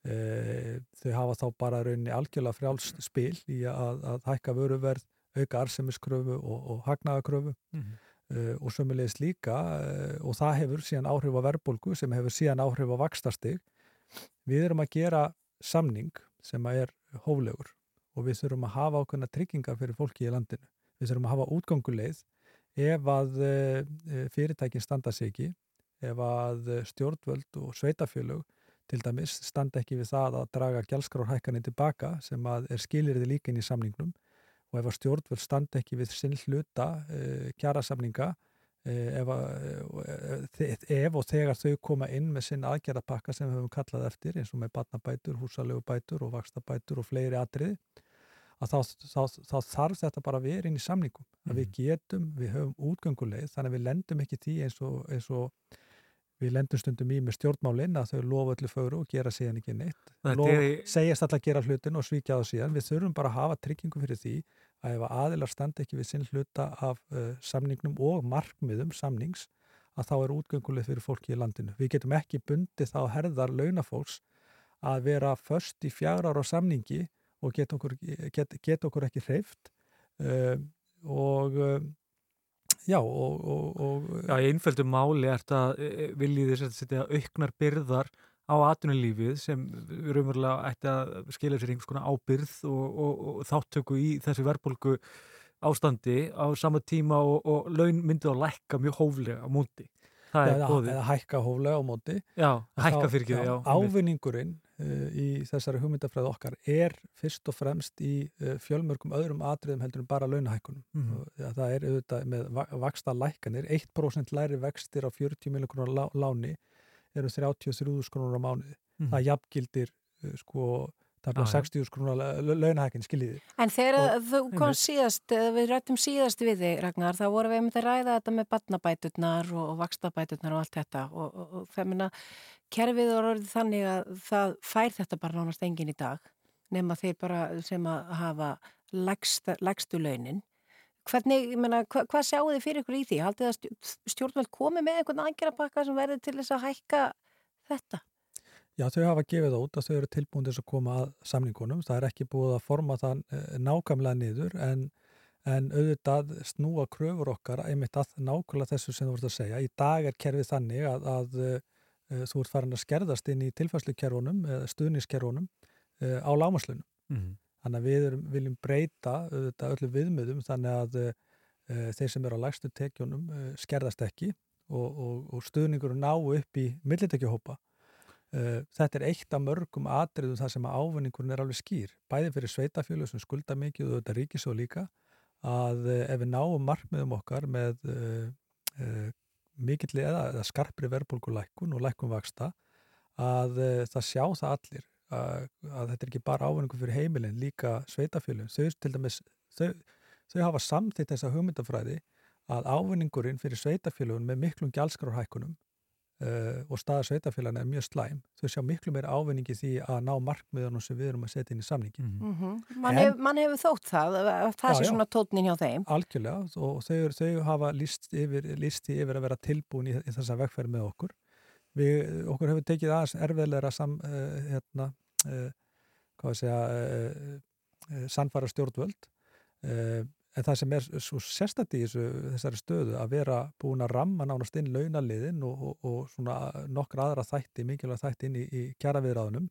Uh, þau hafa þá bara rauninni algjörlega frjálst spil í að, að hækka vöruverð, auka arsemiskröfu og, og hagnaðakröfu
Mhm.
uh, og sömulegist líka uh, og það hefur síðan áhrif á verðbólgu sem hefur síðan áhrif á vakstastig. Við erum að gera samning sem er hóflegur og við þurfum að hafa ákveðna tryggingar fyrir fólki í landinu. Við þurfum að hafa útganguleið ef að uh, fyrirtækin standa sig ekki, ef að eh, stjórnvöld og sveitafjölug til dæmis standa ekki við það að draga gjaldskráðhækkaninn tilbaka sem að er skilirði líka inn í samningnum og ef að stjórnvöld standa ekki við sinn hluta uh, kjarasamninga uh, ef, að, uh, ef og þegar þau koma inn með sinn aðgerðapakka sem við höfum kallað eftir eins og með batnabætur, húsalögubætur og vakstabætur og fleiri atriði að þá, þá, þá þarf þetta bara að vera inn í samningum. Að við getum, við höfum útgönguleið þannig að við lendum ekki því eins og, eins og við lendum stundum í með stjórnmálinn að þau lofa öllu fögru og gera síðan ekki neitt. Lof,
er-
segjast alltaf að gera hlutin og svíkja það síðan. Við þurfum bara að hafa tryggingu fyrir því að ef aðilar standa ekki við sinn hluta af uh, samningnum og markmiðum samnings að þá er útgönguleið fyrir fólki í landinu. Við getum ekki bundið þá herðar launafólks að vera först í fjár ára samningi og geta okkur, get, get okkur ekki hreift uh, og uh, já og, og, og
Já, í einföldu máli er þetta viljið þess að setja auknar byrðar á atvinnulífið sem raunverulega ætti að skilja sér einhvers konar ábyrð og, og, og þáttöku í þessu verðbólgu ástandi á sama tíma og, og laun myndi að lækka mjög hóflega á móti. Það er góðið.
eða hækka hóflega á móti
Já, hækka fyrir ekki, já. einmitt.
Ávinningurinn uh, í þessari hugmyndafræð okkar er fyrst og fremst í uh, fjölmörgum öðrum atriðum heldur en bara launahækkunum.
Mhm.
Og, ja, það er auðvitað með va vaksta lækkanir, 1% læri vextir á 40 miljonar láni eru 33 krónar á mánuði.
Mhm.
Það jafngildir uh, sko það er
Já, já.
60 krónar launahækkin, skiljiði.
En þegar
Og-
þú kom
Einmitt.
síðast, við rættum síðast við þig, Ragnar, þá vorum við einmitt að ræða þetta með batnabæturnar og, og vakstabæturnar og allt þetta og, og, og það minna, kerfið er orðið þannig að það fær þetta bara nánast engin í dag, nema þeir bara sem að hafa lægsta, lægstu launin. Hvernig, ég meina, hva, hvað sjáu þið fyrir ykkur í því? Haldið að stjórn- stjórnvöld komi með einhvern aðgerapakka sem verði til þess að hækka þetta?
Já, þau hafa gefið það út að þau eru tilbúin til þess að koma að samningunum. Það er ekki búið að forma það eh, nákvæmlega niður en, en auðvitað snúa kröfur okkar einmitt að nákvæmlega þessu sem þú vart að segja. Í dag er kerfið þannig að, að uh, þú ert farin að skerðast inn í tilfæslukerfunum eða stuðniskerfunum uh, á lámaslunum.
Mhm.
Þannig að við erum, viljum breyta auðvitað öllu viðmiðum þannig að uh, þeir sem eru á lægstu tekjunum uh, skerðast ekki og, og, og stuðningur ná upp í millitekjuhópa. Uh, þetta er eitt af mörgum atriðum þar sem ávinningurinn er alveg skýr bæði fyrir sveitafjölu sem skulda mikið og þetta ríkisjóð líka að ef við náum markmiðum okkar með mikill eða, eða skarpri verðbólgulækkun og lækkun vaksta að það sjá það allir að, að þetta er ekki bara ávinningur fyrir heimilin líka sveitafjölu þau til dæmis þau, þau hafa samþitt þessa hugmyndafræði að ávinningurinn fyrir sveitafjölugun með miklum gjaldskráhækkunum uh, og staða sveitafélagana er mjög slæm þau sjá miklu meira ávinningi því að ná markmiðunum sem við erum að setja inn í samningi
Mm Man, hef, man hefur þótt það, að það sé svona tótnin hjá þeim.
algjörlega og þau, þau hafa líst yfir, yfir að vera tilbúin í, í þessa vegferð með okkur við, okkur hefur tekið aðeins erfiðlega sam, uh, hérna, uh, hvað að segja uh, uh, sannfæra stjórnvöld. En það sem er svo sérstætt í þessu, þessari stöðu að vera búin að ramma nánast inn launaliðin og, og, og svona nokkra aðra þætti, mikilvæg þætti inn í, í kjaraviðraðunum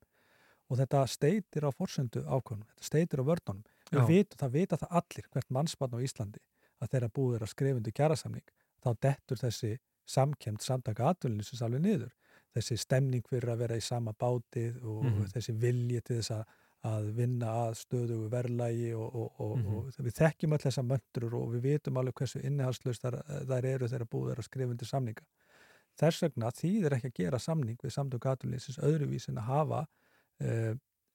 og þetta steitir á forsöndu ákvönum, þetta steitir á. Við vitum, það vita það allir, hvert mannspann á Íslandi, að þeirra búið er að skrifundu kjarasamning, þá dettur þessi samkemd samtaka atvinnlýsins alveg niður. Þessi stemning fyrir að vera í sama bátið og
Mhm.
þessi vilji til þess að, að vinna að stöðugu verðlægi og, og, og,
Mhm.
og við þekkjum öll þessa möndur og við vitum alveg hversu innihalslaust þær, þær eru þeirra búið er að skrifundu samninga. Þess vegna þýðir ekki að gera samning við samtök atvinnlýsins öðruvís en að hafa uh,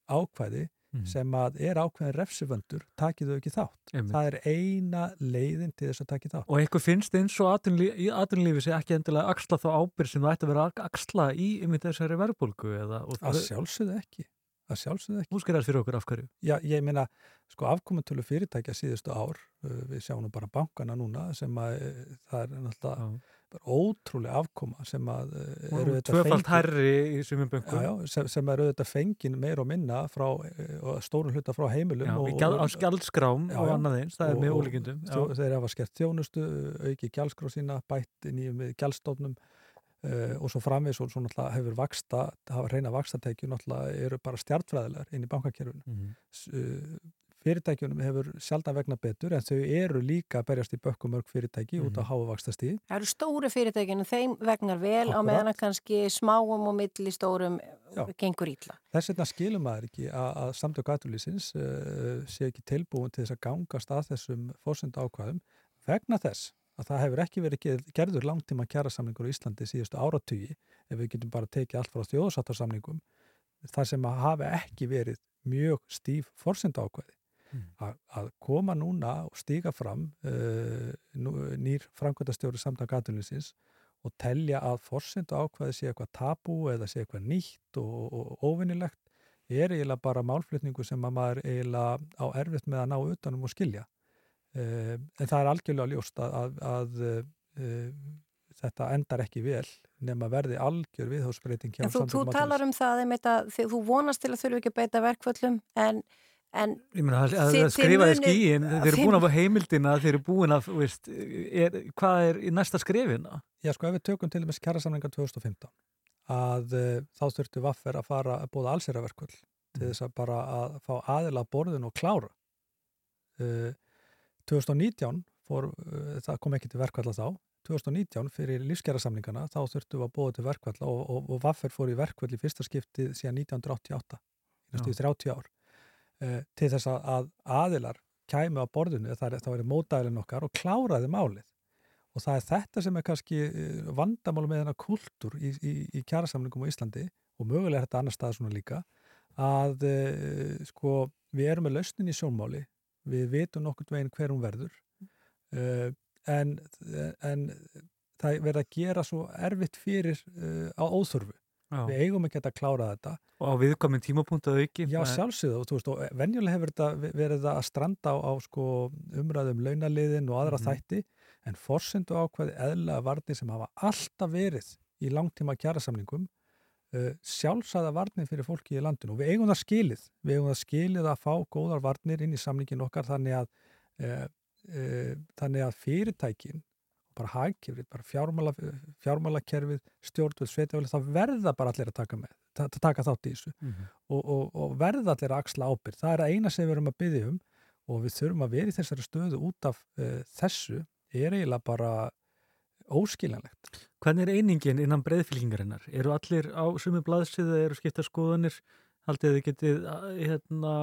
ákvæði
Mhm.
sem að er ákveðin refsivöndur takið þau ekki þátt.
Einmitt.
Það er eina leiðin til þess að takið þátt.
Og eitthvað finnst eins og í atvinnulífi sé ekki endilega axla þá ábyrg sem það ætti að vera axla í einmitt þessari verðbólgu eða... það-
sjálfsögðu ekki. Að sjálfsögðu ekki.
Þú skiljar fyrir okkur af hverju.
Já, ég meina, sko afkomentölu fyrirtækja síðustu ár, uh, við sjáum nú bara bankana núna sem að uh, það er náttúrulega ótrúlega afkoma sem að eh, eru auðvitað fengin-
hærri í sumum bönkum.
já, já, sem, sem eru auðvitað fengin meir og minna frá, eh, og stórum hluta frá heimilum
Já,
og,
gjald- á skjaldskrám
Já,
og annað eins, það er með ólíkindum,
þeir hafa skert þjónustu, auki gjaldskrá sína bætt nýjum við gjaldstofnum uh, og svo framvegis og svo náttúrulega hefur vaksta, hafa reyna vakstatekju náttúrulega eru bara stjartfræðilegar inn í bankakerfinu. S- uh, fyrirtækjunum hefur sjaldan vegna betur en þau eru líka að berjast í bökkum mörg fyrirtæki út á háa vakstastíð
Það eru stóru fyrirtækinu, þeim vegnar vel á
Akkúrat.
meðan kannski smáum og milli stórum
Já.
gengur ítla.
Þess vegna skilum maður ekki að, að samtök atulísins uh, sé ekki tilbúin til þess að gangast að þessum fórsönda ákvæðum vegna þess að það hefur ekki verið gerð- gerður langtíma kjærasamningur í Íslandi síðustu áratugi ef við getum bara tekið allt frá þjóðsáttarsamningum þar sem að hafi ekki verið mjög stíf fórsönda ákvæði að, að koma núna og stíga fram uh, nýr framkvæmdastjóri samtök atulísins og telja að fórsöndu ákvæði sé eitthvað tabú eða sé eitthvað nýtt og, og, óvinnilegt er eiginlega bara málflutningu sem að maður eiginlega á erfitt með að ná utanum og skilja. Uh, en það er algjörlega ljóst að, að, að uh, þetta endar ekki vel nema verði algjör viðhóðsbreyting hjá
En þú, þú talar um það, að þið, þú vonast til að þurfi ekki að beita verkvöllum en, en
Ég meina, að, að skrifa
munið-
skíin, þeir eru búin að fá heimildina, þeir eru búin að, veist, er, hvað er í næsta skrifina?
Já, sko, ef við tökum til dæmis kjærasamlingar 2015 að uh, þá þurftu vaffer að fara að búða allsýraverkvöld til þess að bara að fá aðila að borðinu og klára. Uh, 2019 fór, uh, það kom ekki til verkvalla þá, 2019 fyrir lífskjærasamlingana þá þurftu að búða til verkvalla og, og, og vaffer fór í verkvall í fyrsta skiptið síðan 1988, í næstu í 30 ár, uh, til þess að, að aðilar kæmu á borðinu, það, er, það verið mótæðilin okkar og kláraði málið. Og það er þetta sem er kannski eh, vandamál með þennan kultúr í, í, í kjærasamlingum á Íslandi og mögulega er þetta annar stað svona líka að uh, sko við erum með lausnin í sjónmáli við vitum nokkurn veginn hver hún verður uh, en, en það verður að gera svo erfitt fyrir uh, á óþörfu
Já.
við eigum ekki að klára þetta
Og á viðkomin tímapunkt að auki.
Já, sjálfsögðu og þú veist, og venjulega hefur þetta ve- verið að stranda á, á sko umræðum launaliðin og aðra
Mhm.
þætti en forsendu ákvæði eðlega varnir sem hafa alltaf verið í langtíma kjærasamningum uh, sjálfsæða varnir fyrir fólki í landinu og við eigum það skilið, við eigum það skilið að fá góðar varnir inn í samningin okkar þannig að uh, uh, þannig að fyrirtækin bara hagkjöfrið, bara fjármála, fjármálakerfið, stjórnvöld, sveitafjöld, það verða bara allir að taka, með, ta taka þátt í þessu
Mhm.
og, og, og verða allir að axla ábyrgð. Það er að eina sem við erum að byggja um og við þurfum að vera í þessari stöðu út af uh, þessu er eiginlega bara óskiljanlegt.
Hvernig er einingin innan breyðfylkingarinnar? Eru allir á sumu blaðsíðu, eru skipta skoðanir? Haldið þið getið, hérna,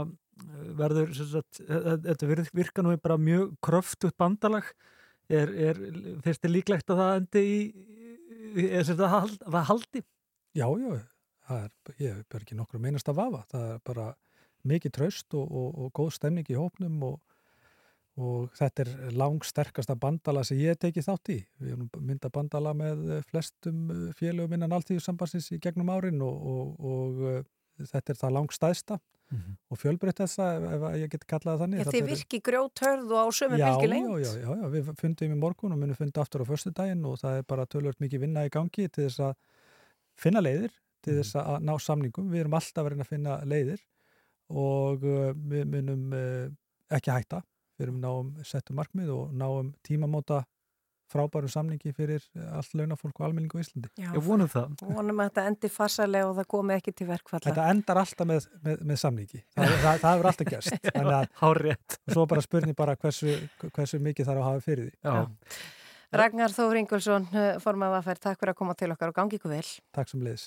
verður, sagt, e- þetta vir- virka nú bara mjög kröftugt bandalag. Er, er, finnst þið líklegt að það endi í, er sem það, hald, haldi?
Já, já, er, ég er bara ekki nokkur meinast að vafa. Það er bara mikið traust og, og, og góð stemning í hópnum og, og þetta er langsterkasta bandala sem ég hef tekið þátt í. Við erum mynda bandala með flestum félögum innan alltíðusambansins í gegnum árin og, þetta er það langstæðsta
Mhm.
og fjölbreytt þessa, ef, ef ég get kallað það þannig.
ja,
Þetta
þið virki grjóthörð og á sömu
já,
bylgi
já,
lengt.
já, já, já, við fundum í morgun og munum funda aftur á föstudaginn og það er bara tölvöld mikið vinna í gangi til þess að finna leiðir, til þess að ná samningum. Við erum alltaf að reyna að finna leiðir og uh, við munum uh, ekki hætta. Við erum náum settum markmið og náum tímamóta frábæru samningi fyrir allt launafólk og almenningu í Íslandi.
Já,
Ég vonum það.
Vonum að þetta endi farsalega og það komi ekki til verkfalla.
Þetta endar alltaf með, með, með samningi. Það, það, það hefur alltaf gerst. Þannig að
Hárétt.
og svo bara spurning bara hversu, hversu mikið þarf að hafa fyrir því.
Já.
Ragnar Þór Ingulsson, formað aðferð, takk fyrir að koma til okkar og gangi ykkur vel.
Takk sem liðs.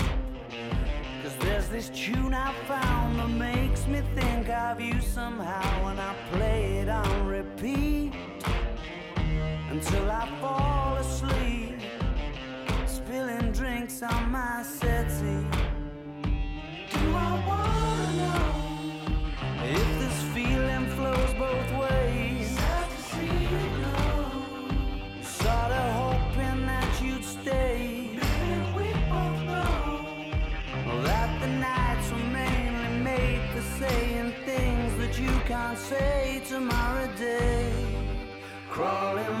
Cause there's this tune I found that makes me think of you somehow when I play it on repeat until I fall asleep, spilling drinks on my settee. Do I wanna say tomorrow day. Crawling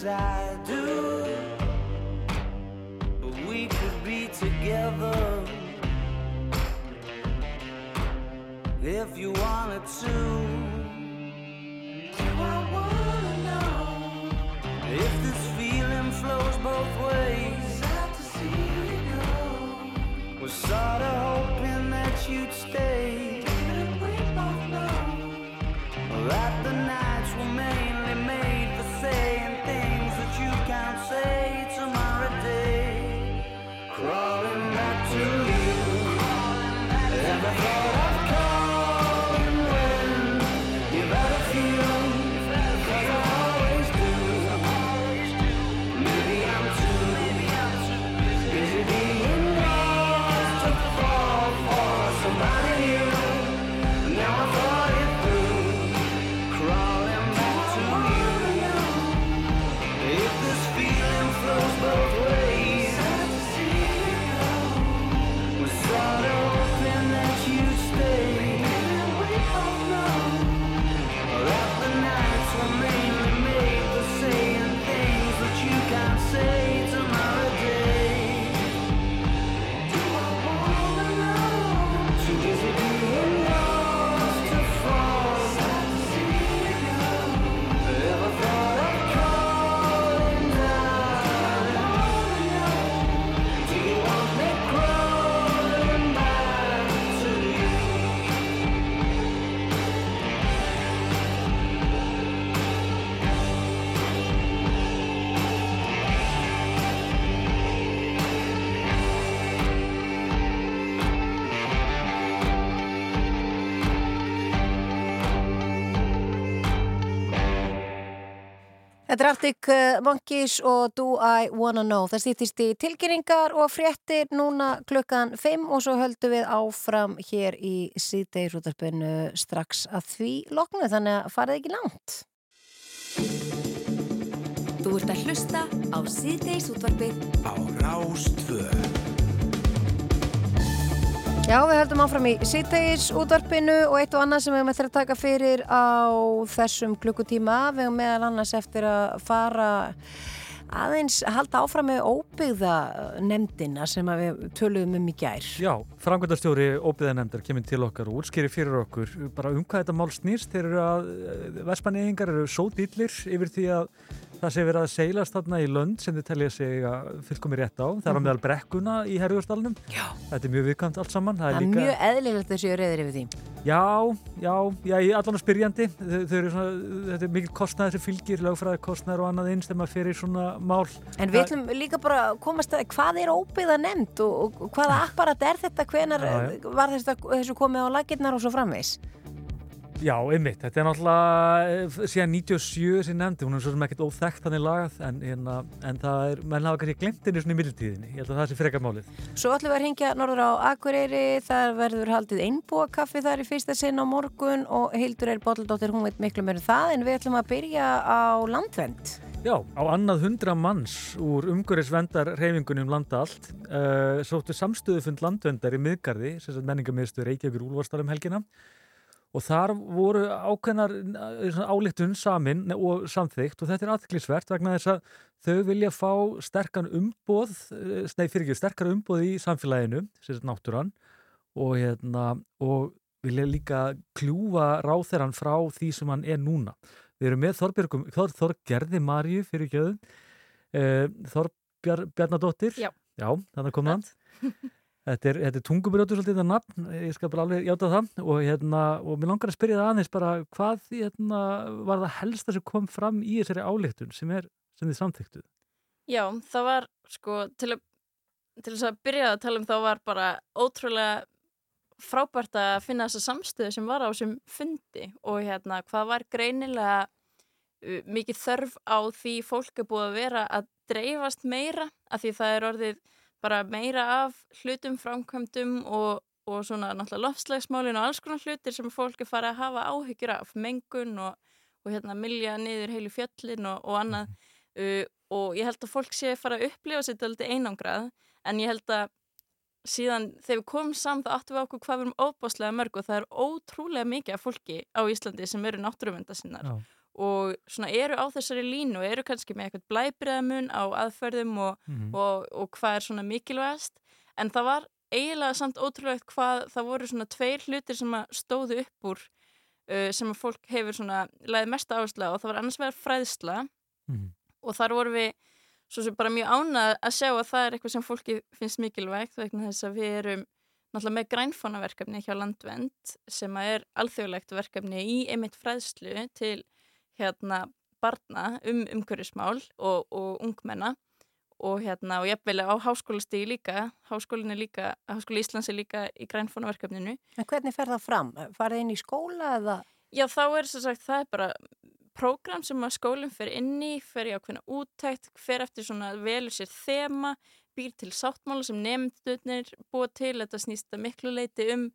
as I do. But we could be together if you wanted to. Do I wanna know if this feeling flows both ways? Sad to see you go. Was sorta hoping that you'd stay.
Þetta er Arctic uh, Monkeys og Do I Wanna Know. Það stýttist í tilkynningar og fréttir núna klukkan 5 og svo höldum við áfram hér í síðdegisútarpinu strax að því loknu þannig að farið ekki langt.
Þú ert að hlusta á síðdegisútvarpið
á Rástvöð.
Já, við höldum áfram í síðtegis útvarpinu og eitt og annað sem við höfum eftir að taka fyrir á þessum klukkutíma. Við höfum meðal annars eftir að fara aðeins að halda áfram með óbyggða nefndina sem við töluðum um í gær.
Já, framkvæmdastjóri óbyggðanemndar kemur til okkar og útskýri fyrir okkur bara um hvað þetta mál snýst. Þeir eru að, vespaneyingar eru svo dýllir yfir því að það sé verið að seilast þarna í lönd sem þið telja sig að fullkomi rétt á. Það er á
Mhm.
meðal brekkuna í Herjúrsdalunum.
Já.
Þetta er mjög viðkvæmt allt saman.
Það er mjög eðlilegt þessi reyðir yfir því.
Já, já, já, er allan að spyrjandi. Þau, eru svona, þetta er mikil kostnæður sem fylgir, lögfræði kostnæður og annað eins þegar maður fyrir svona mál.
En við ætlum líka bara að komast að hvað er óbyggða nefnd og, og hvaða apparat er þetta, hvenar
Já, já.
var þessu komið á laginnar og svo framvegs?
Já, einmitt, þetta er náttúrulega eh, síðan 97 sem nefndi, hún er svo sem ekkert óþekkt þannig lagað en, en, en það er, menn hafa kannski glemt henni svona í middeltíðinni, ég held að það sé frekar málið.
Svo ætlum við að hringja norður á Akureyri, þar verður haldið einbúa kaffi þar í fyrsta sinn á morgun og Hildur er Bottldóttir, hún veit miklu meira um það en við ætlum að byrja á landvend.
Já, á annað hundra manns úr umhverfisvendar reyfingunum um landa allt uh, sóttu samstöðufund landvendar í miðgarði, og þar voru ákveðnar álíktun samin og samþygt og þetta er aðklisvert vegna þess að þau vilja fá sterkan umboð, nei fyrir ekki, sterkar umboð í samfélaginu, sem er náttúran. Og, hérna, og vilja líka kljúfa ráþeran frá því sem hann er núna. Við erum með Þorbjörgum, Þor, Þorgerði Marju fyrir gjöðum, uh, Þorbjarnadóttir,
Já,
Já þannig kom hann. Þetta er, er tungubrjótu svolítið þetta nafn, ég skal bara alveg játa það og, hérna, og mér langar að spyrja það aðeins bara hvað hérna, var það helsta sem kom fram í þessari áleiktun sem, sem þið samþyktuð?
Já, það var sko til, til þess að byrja að tala um þá var bara ótrúlega frábært að finna þessa samstöðu sem var á þessum fundi og hérna hvað var greinilega uh, mikið þörf á því fólk er búið að vera að dreifast meira af því það er orðið bara meira af hlutum framkvæmdum og, og svona náttúrulega lofslagsmálin og alls konar hlutir sem fólk er farið að hafa áhyggjur af. Mengun og, og hérna milja niður heilu fjöllin og, og annað. Uh, og ég held að fólk sé fara að upplifa sér þetta einangrað en ég held að síðan þegar við komum saman það áttum við okkur hvað við erum óbáslega mörg og það er ótrúlega mikið af fólki á Íslandi sem eru náttúruvendasinnar
Já.
Og svona eru á þessari línu og eru kannski með eitthvað blæbriðamun á aðferðum og,
Mhm.
og, og hvað er svona mikilvægast en það var eiginlega samt ótrúlegt hvað það voru svona tveir hlutir sem að stóðu upp úr uh, sem að fólk hefur svona leiði mest áherslu á og það var annars vegar fræðsla
Mhm.
og þar vorum við svo sem bara mjög ánað að sjá að það er eitthvað sem fólki finnst mikilvægt vegna þess að við erum náttúrulega með grænfónaverkefni hjá Landvend sem að er alþjóðlegt verkefni í einmitt fræðslu til hérna barna um umhverfismál og, og ungmenna og hérna og jafnvel á háskólastigi líka háskólinn er líka, háskóli Íslands er líka í grænfónaverkefninu
En hvernig fer það fram? Farið inn í skóla eða?
Já, þá er sem sagt, það er bara prógram sem að skólinn fer inn í, fer í ákveðna úttækt, fer eftir svona velur sér þema, býr til sáttmála sem nefndunir búa til, þetta snýst að miklu leiti um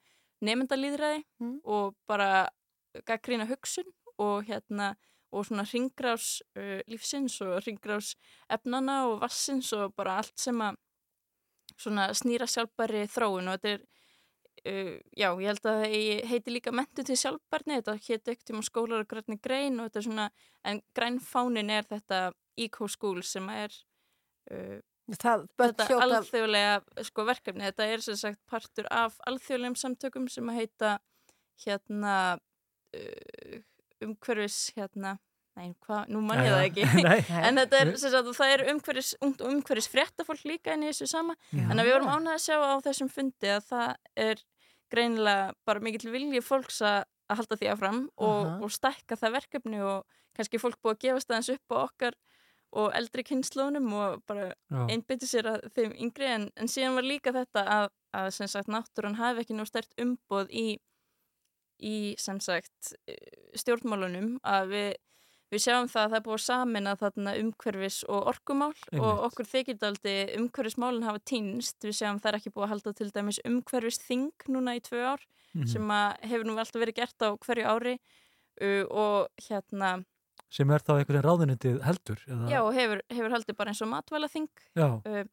nefndalýðræði
Mm.
og bara gaggrína hugsun og hérna og svona ringrás uh, lífsins og ringrás efnana og vassins og bara allt sem að svona snýra sjálfbæri þróun. Og þetta er uh, já, ég held að það heiti líka mentu til sjálfbærni, þetta hétt ekkert um skólar og grænni grein og þetta er svona en grænfánin er þetta Eco School sem er uh,
Það,
þetta
hljóta-
alþjóðlega sko, verkefni, þetta er sem sagt partur af alþjóðlegum samtökum sem að heita hérna uh, umhverfis hérna Nei, hvað, nú man ég það ekki.
Nei.
en þetta er, sem sagt, það er umhverfis, ungt og umhverfis fréttafólk líka inn í þessu sama.
Já.
en að við vorum ánægð að sjá á þessum fundi að það er greinilega bara mikill vilji fólks að að halda því áfram og,
Aha.
og stækka það verkefni og kannski fólk búið að gefast aðeins upp á okkar og eldri kynnslónum og bara einbytti sér að þeim yngri. En, en síðan var líka þetta að, að sem sagt náttúran hafi ekki nú stert umboð í, í sem sagt eh, stjórnmálunum að við, við sjáum það að það er búið samin að þarna umhverfis og orkumál
Einmitt.
og okkur þykildaldi umhverfismálun hafa týnst, við sjáum það er ekki búið að halda til dæmis umhverfis þing núna í tvö ár
Mhm.
sem að hefur nú alltaf verið gert á hverju ári uh, og hérna
sem er þá einhvern veginn ráðunitið heldur eða?
Já, og hefur, hefur haldið bara eins og matvælaþing
Já.
um,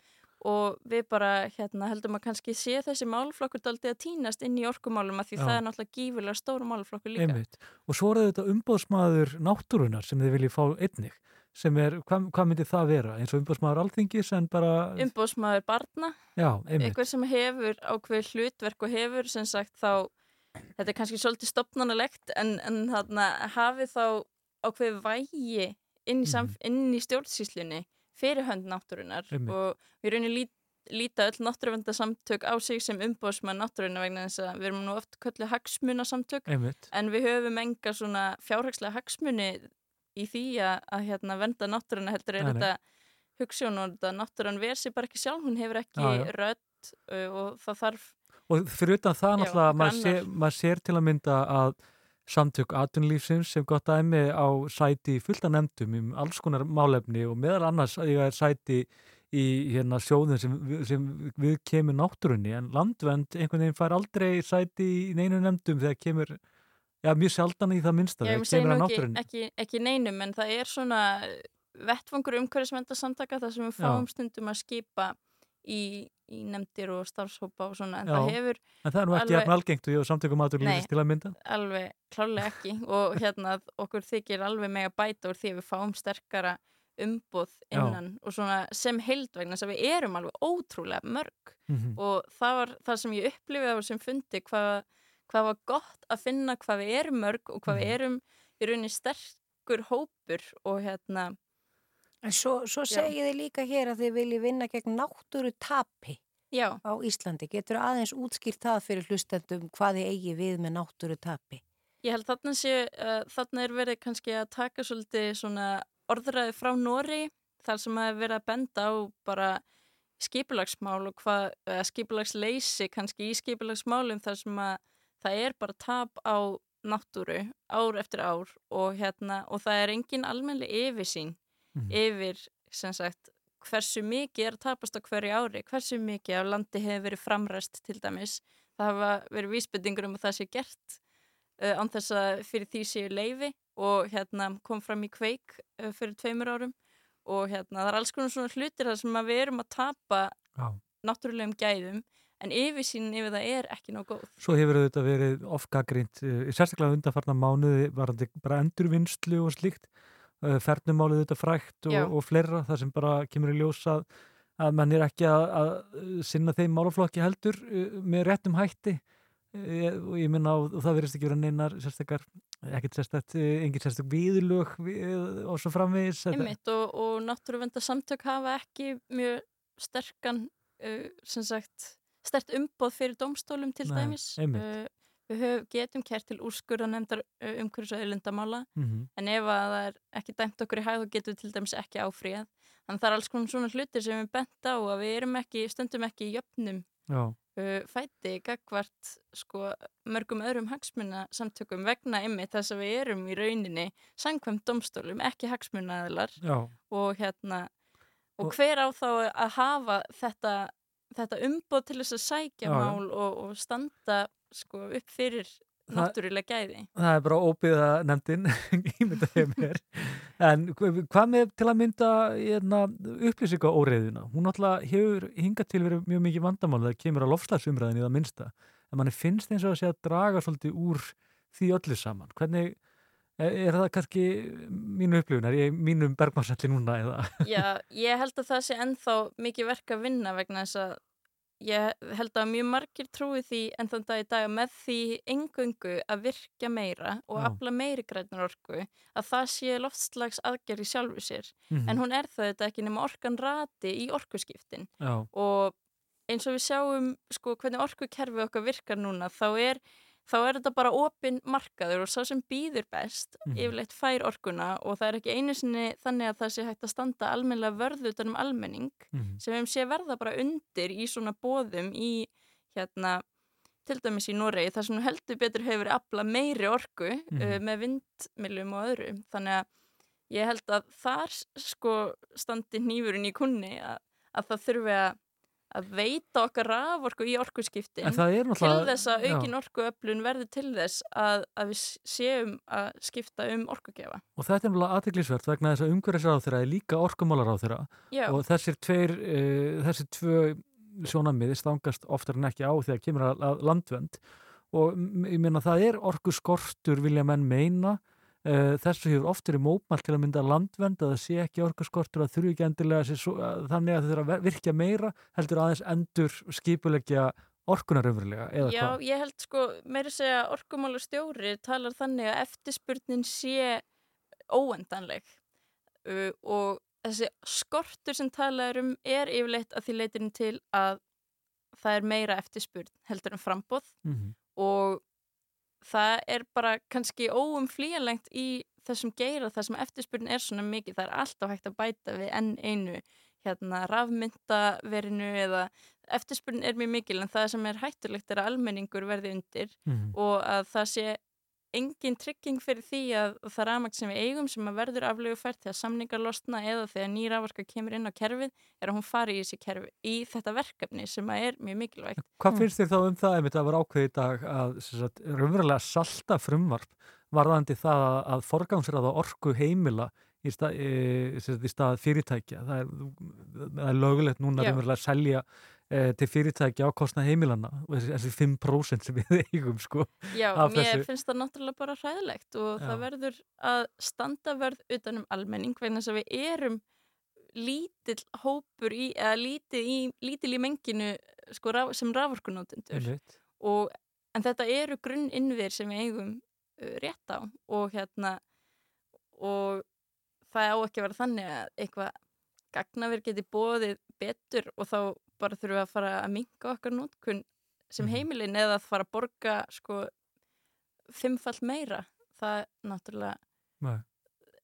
og við bara hérna, heldum að kannski sé þessi málflokkur daldið að týnast inn í orkumálum að því
Já.
það er náttúrulega gífilega stóru málflokkur líka.
Einmitt. Og svo er þetta umbóðsmaður náttúrunar sem þið viljið fá einnig sem er, hvað, hvað myndi það vera? Eins og umbóðsmaður alþingis en bara
Umbóðsmaður barna,
Já,
einhver sem hefur ákveð hlutverk og hefur sem sagt þá, þetta er kannski svolítið stopnanalegt en, en þarna hafi þá ákveð vægi inn í, inn í stjórnsýslunni fyrir hönd náttúrunar
Einmitt.
og við raunin lít, líta öll náttúruvendasamtök á sig sem umbóðsmaður náttúrunar vegna þess að við erum nú oft köllu hagsmunasamtök
Einmitt.
en við höfum enga svona fjárhagslega hagsmuni í því að, að hérna, venda náttúruna heldur er
Nei,
þetta hugssjón og þetta náttúran ver sér bara ekki sjálf, hún hefur ekki rödd uh, og það þarf
Og fyrir utan það náttúrulega, maður sér, maður sér til að mynda að samtök atunlífsins sem gott dæmi á sæti fullta nefndum um alls konar málefni og meðal annars að ég er sæti í hérna sjóðin sem, sem við kemur náttúrunni en landvend einhvern veginn fær aldrei sæti í neinu nefndum þegar kemur, já mjög sjaldan í það minnsta
Já,
þegar kemur að náttúrunni.
ekki, ekki neinum en það er svona vettfangur umhverfisvenda samtaka þar sem við
Já.
fáum stundum að skipa í, í nefndir og starfshópa og svona en
Já,
það hefur
en það er nú ekki jafn algengt og og samtökum atunlífsins
Nei.
til að mynda.
alveg klálega ekki og hérna okkur þykir alveg mega bæta úr því að við fáum sterkara umboð
Já.
innan og svona sem held vegna þess að við erum alveg ótrúlega mörg
Mhm.
og það var það sem ég upplifið á þessum fundi hvað, hvað var gott að finna hvað við erum mörg og hvað
Mhm.
við erum í rauninni sterkur hópur og hérna
En svo, svo segið þið líka hér að þið viljið vinna gegn náttúru tapi
Já.
á Íslandi. Getur aðeins útskýrt það fyrir hlustendum hvað þið eigi við með náttúru tapi?
Ég held þarna sé, uh, þarna er verið kannski að taka svolítið svona orðræði frá Nóri þar sem að er verið að benda á bara skipulagsmál og hvað, uh, skipulagsleysi kannski í skipulagsmálum þar sem að það er bara tap á náttúru ár eftir ár og hérna og það er engin almenni yfirsýn
Mhm.
yfir sem sagt hversu mikið er að tapast á hverju ári, hversu mikið af landi hefur verið framræst til dæmis. Það hafa verið vísbendingur um að það sé gert uh, án þess að fyrir því séu leifi og hérna kom fram í kveik uh, fyrir tveimur árum og hérna það er alls konar svona hlutir þar sem við erum að tapa
Já.
náttúrulegum gæðum en yfirsýnin yfir það er ekki nóg góð.
Svo hefur þetta verið ofgagrind, sérstaklega undanfarnar mánuði varandi bara endurvinnslu og slíkt, fernumálið þetta frækt og, og fleira, það sem bara kemur í ljós að, að mann er ekki að, að sinna þeim málaflokki heldur uh, með réttum hætti. Uh, og ég minna og það verðist ekki vera neinar sérstakar, ekkert sérstakt, uh, engin sérstak viðlög við, og svo framvegis.
Einmitt og, og náttúruvenda samtök hafa ekki mjög sterkan uh, sem sagt stert umboð fyrir domstólum til
Nei,
dæmis. uh, við höf, getum kert til úrskurðanemndar umhverfis og auðlindamála
Mhm.
en ef að það er ekki dæmt okkur í hæð þá getum við til dæmis ekki áfríðað þannig það er alls konar svona hlutir sem við bent á að við erum ekki, stundum ekki í jöfnum uh, fæti gagvart sko, mörgum öðrum hagsmuna samtökum vegna ymmið þess að við erum í rauninni sangkvæmt domstólum, ekki hagsmunaðilar og hérna og,
Og-
hver á þá að hafa þetta, þetta umboð til þess að sækja
já.
mál og, og standa sko, upp fyrir náttúrulega gæði
Það er bara óbyggða nefndin, ímynda þeim mér. En hva- hvað með til að mynda hérna, upplýsinga óreiðuna? Hún náttúrulega hefur hingað til verið mjög mikið vandamál þegar kemur að lofslagsumræðin í það minnsta. En manni finnst eins og að sé að draga svolítið úr því öllu saman. Hvernig, er, er það kannski mínu upplifun? Er ég mínum bergmannsalli núna eða?
Já, ég held að það sé ennþá mikið verk að vinna vegna þess að ég held að mjög margir trúi því en þann dag í dag með því engöngu að virka meira og afla meiri grænar orku að það sé loftslags aðgerð í sjálfu sér
Mhm.
en hún er það þetta ekki nema orkan rati í orkuskiptin
Já.
og eins og við sjáum sko hvernig orkukerfi okkar virkar núna þá er, þá er þetta bara opin markaður og sá sem býður best
Mhm.
yfirleitt fær orkuna og það er ekki einu sinni þannig að það sé hægt að standa almennilega vörð utan um almenning
Mhm.
sem við sé verða bara undir í svona bóðum í hérna til dæmis í Noregi þar sem heldur betur hefur afla meiri orku
Mhm.
uh, með vindmiljum og öðru þannig að ég held að þar sko standi nýfurinn í kunni að, að það þurfi að að veita okkar raforku í orkuskiptin
er
til
náttúrulega-
þess að aukin orkuöflun verði til þess að, að við séum að skipta um orkugefa.
Og þetta er náttúrulega aðteglisvert vegna þess að umhverfisráð þeirra er líka orkumálaráð þeirra
Já.
og þessir tveir, uh, þessir tvö sjónamiði stangast oftar en ekki á þegar kemur að, landvend og ég meina það er orku skortur vilja menn meina þessu hefur oft verið mópmælt til að mynda landvend að það sé ekki orku skortur að þurfi ekki endilega svo, að, þannig að það þurfa að virkja meira heldur aðeins endur skipulegja orkunar umverulega
Já,
hvað?
ég held sko, meira segja orkumála stjóri talar þannig að eftirspurnin sé óendanleg uh, og þessi skortur sem talað er um er yfirleitt að því leitirinn til að það er meira eftirspurn heldur en frambóð
Mhm.
og það er bara kannski óumflýjanlegt í þessum geira þar sem eftirspurn er svona mikið, það er alltaf hægt að bæta við enn einu hérna rafmyndaverinu eða eftirspurn er mjög mikil en það sem er hættulegt er að almenningur verði undir
Mhm.
og að það sé engin trygging fyrir því að það rafmagn sem við eigum sem að verður aflegufært þegar samningar losna eða þegar ný raforka kemur inn á kerfið er að hún fari í kerfi í þetta verkefni sem að er mjög mikilvægt.
Hvað finnst þér þá um það? Ef þetta var ákveðið í dag að sem sagt, raunverulega salta frumvarp varðandi það að, að forgangsraða orku heimila í stað, í, sem sagt, í stað fyrirtækja. Það er, það er lögulegt núna raunverulega að selja e, til fyrirtækja á kostnað heimilanna og þessi, þessi 5% sem við eigum sko
Já, mér
þessu.
finnst það náttúrulega bara hræðilegt og
Já.
það verður að standa verð utanum almenning vegna þess að við erum lítill hópur í, eða lítill í, lítil í menginu sko, raf, sem raforkunótendur og, en þetta eru grunn innviðir sem við eigum rétt á og hérna og það á ekki að vera þannig að eitthvað gagnaver geti bóðið betur og þá bara þurfum við að fara að minka okkar nótkun sem
Mhm.
heimilin eða að fara að borga sko fimmfall meira það er náttúrulega
Nei.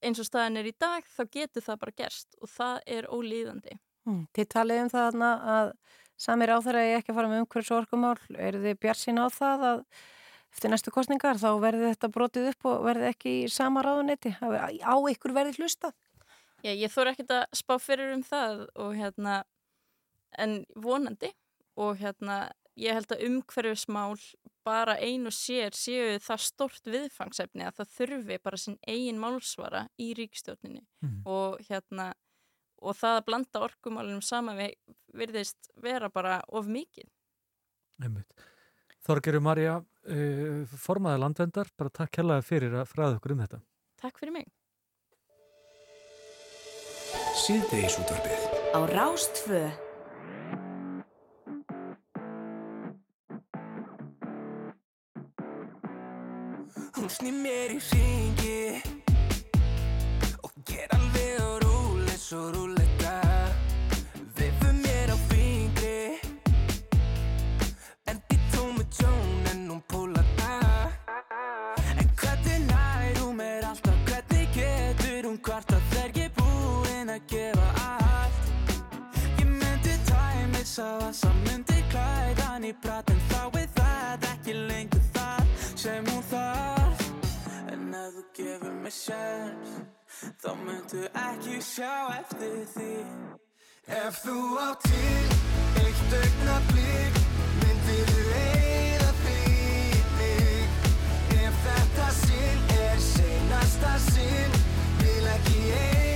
eins og staðin er í dag þá getur það bara gerst og það er ólíðandi
Mm. Þið talið um það þarna að samir áþæra ég ekki að fara með umhverfs og orkumál. Eru þið bjart sín á það að eftir næstu kostningar þá verði þetta brotið upp og verði ekki í sama ráðunetti? Á ykkur verði hlustað?
Já, ég þóra ekkert að spá fyrir um það og hérna en vonandi og hérna ég held að umhverfismál bara ein og sér séu það stort viðfangsefni að það þurfi bara sinn eigin málsvara í ríkstjórninni
Mhm.
og hérna og það að blanda orkumálunum saman við virðist vera bara of mikið.
Einmitt. Þorgeru Marja, uh, formaði landvendar, bara takk hérlega fyrir að fræða okkur um þetta.
Takk fyrir mig.
Síðdeisútvarpið
Á Rástfö
Hún snýr mér í ringi Og ger alveg á rúli svo rúleika sjans Þá myndu ekki sjá eftir því. Ef þú á til eitt augnablík Myndir þú í mig Ef þetta sinn er seinasta sinn Vil ekki eiga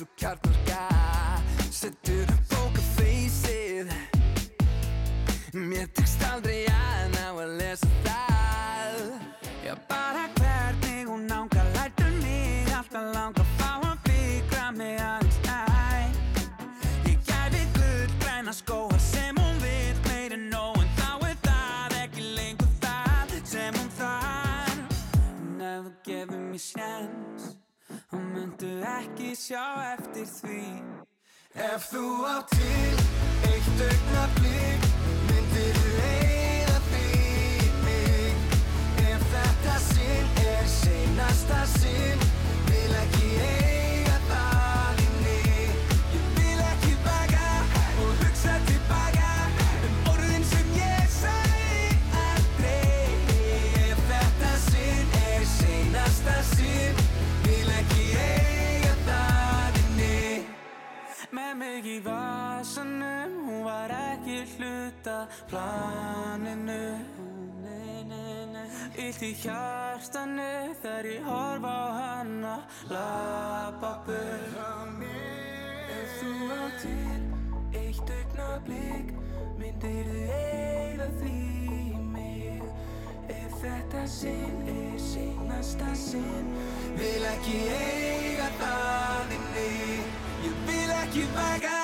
eins og kjarnorka Settur bókafeysið Mér tekst aldrei Myndu ekki sjá eftir því. Ef þú á til eitt augnablík Myndir þú því í mig. Ef þetta sinn er seinasta sinn Mig í vasanum, hún var ekki hluta planinu. Illt í hjartanu þegar ég horfa á frá mér Ef þú á til eitt augnablík Myndir þú eiga því í mig. Ef þetta sinn er seinasta sinn Vil ekki eiga það inni. Ég vil ekki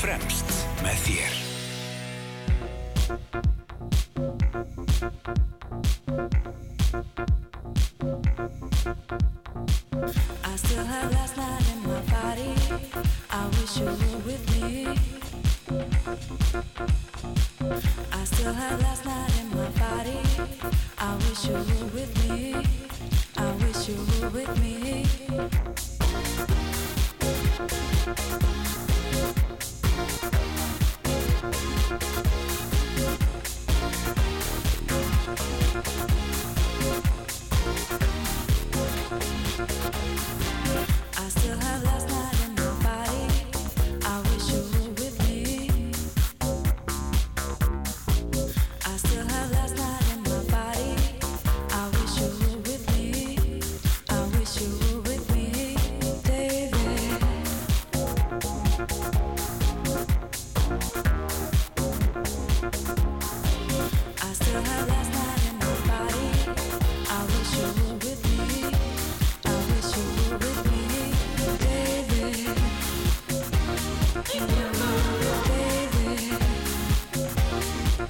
fremst með þér.
I still have last night in my body. I wish you were with me. I still have last night in my body. I wish you were with me. I wish you were with me.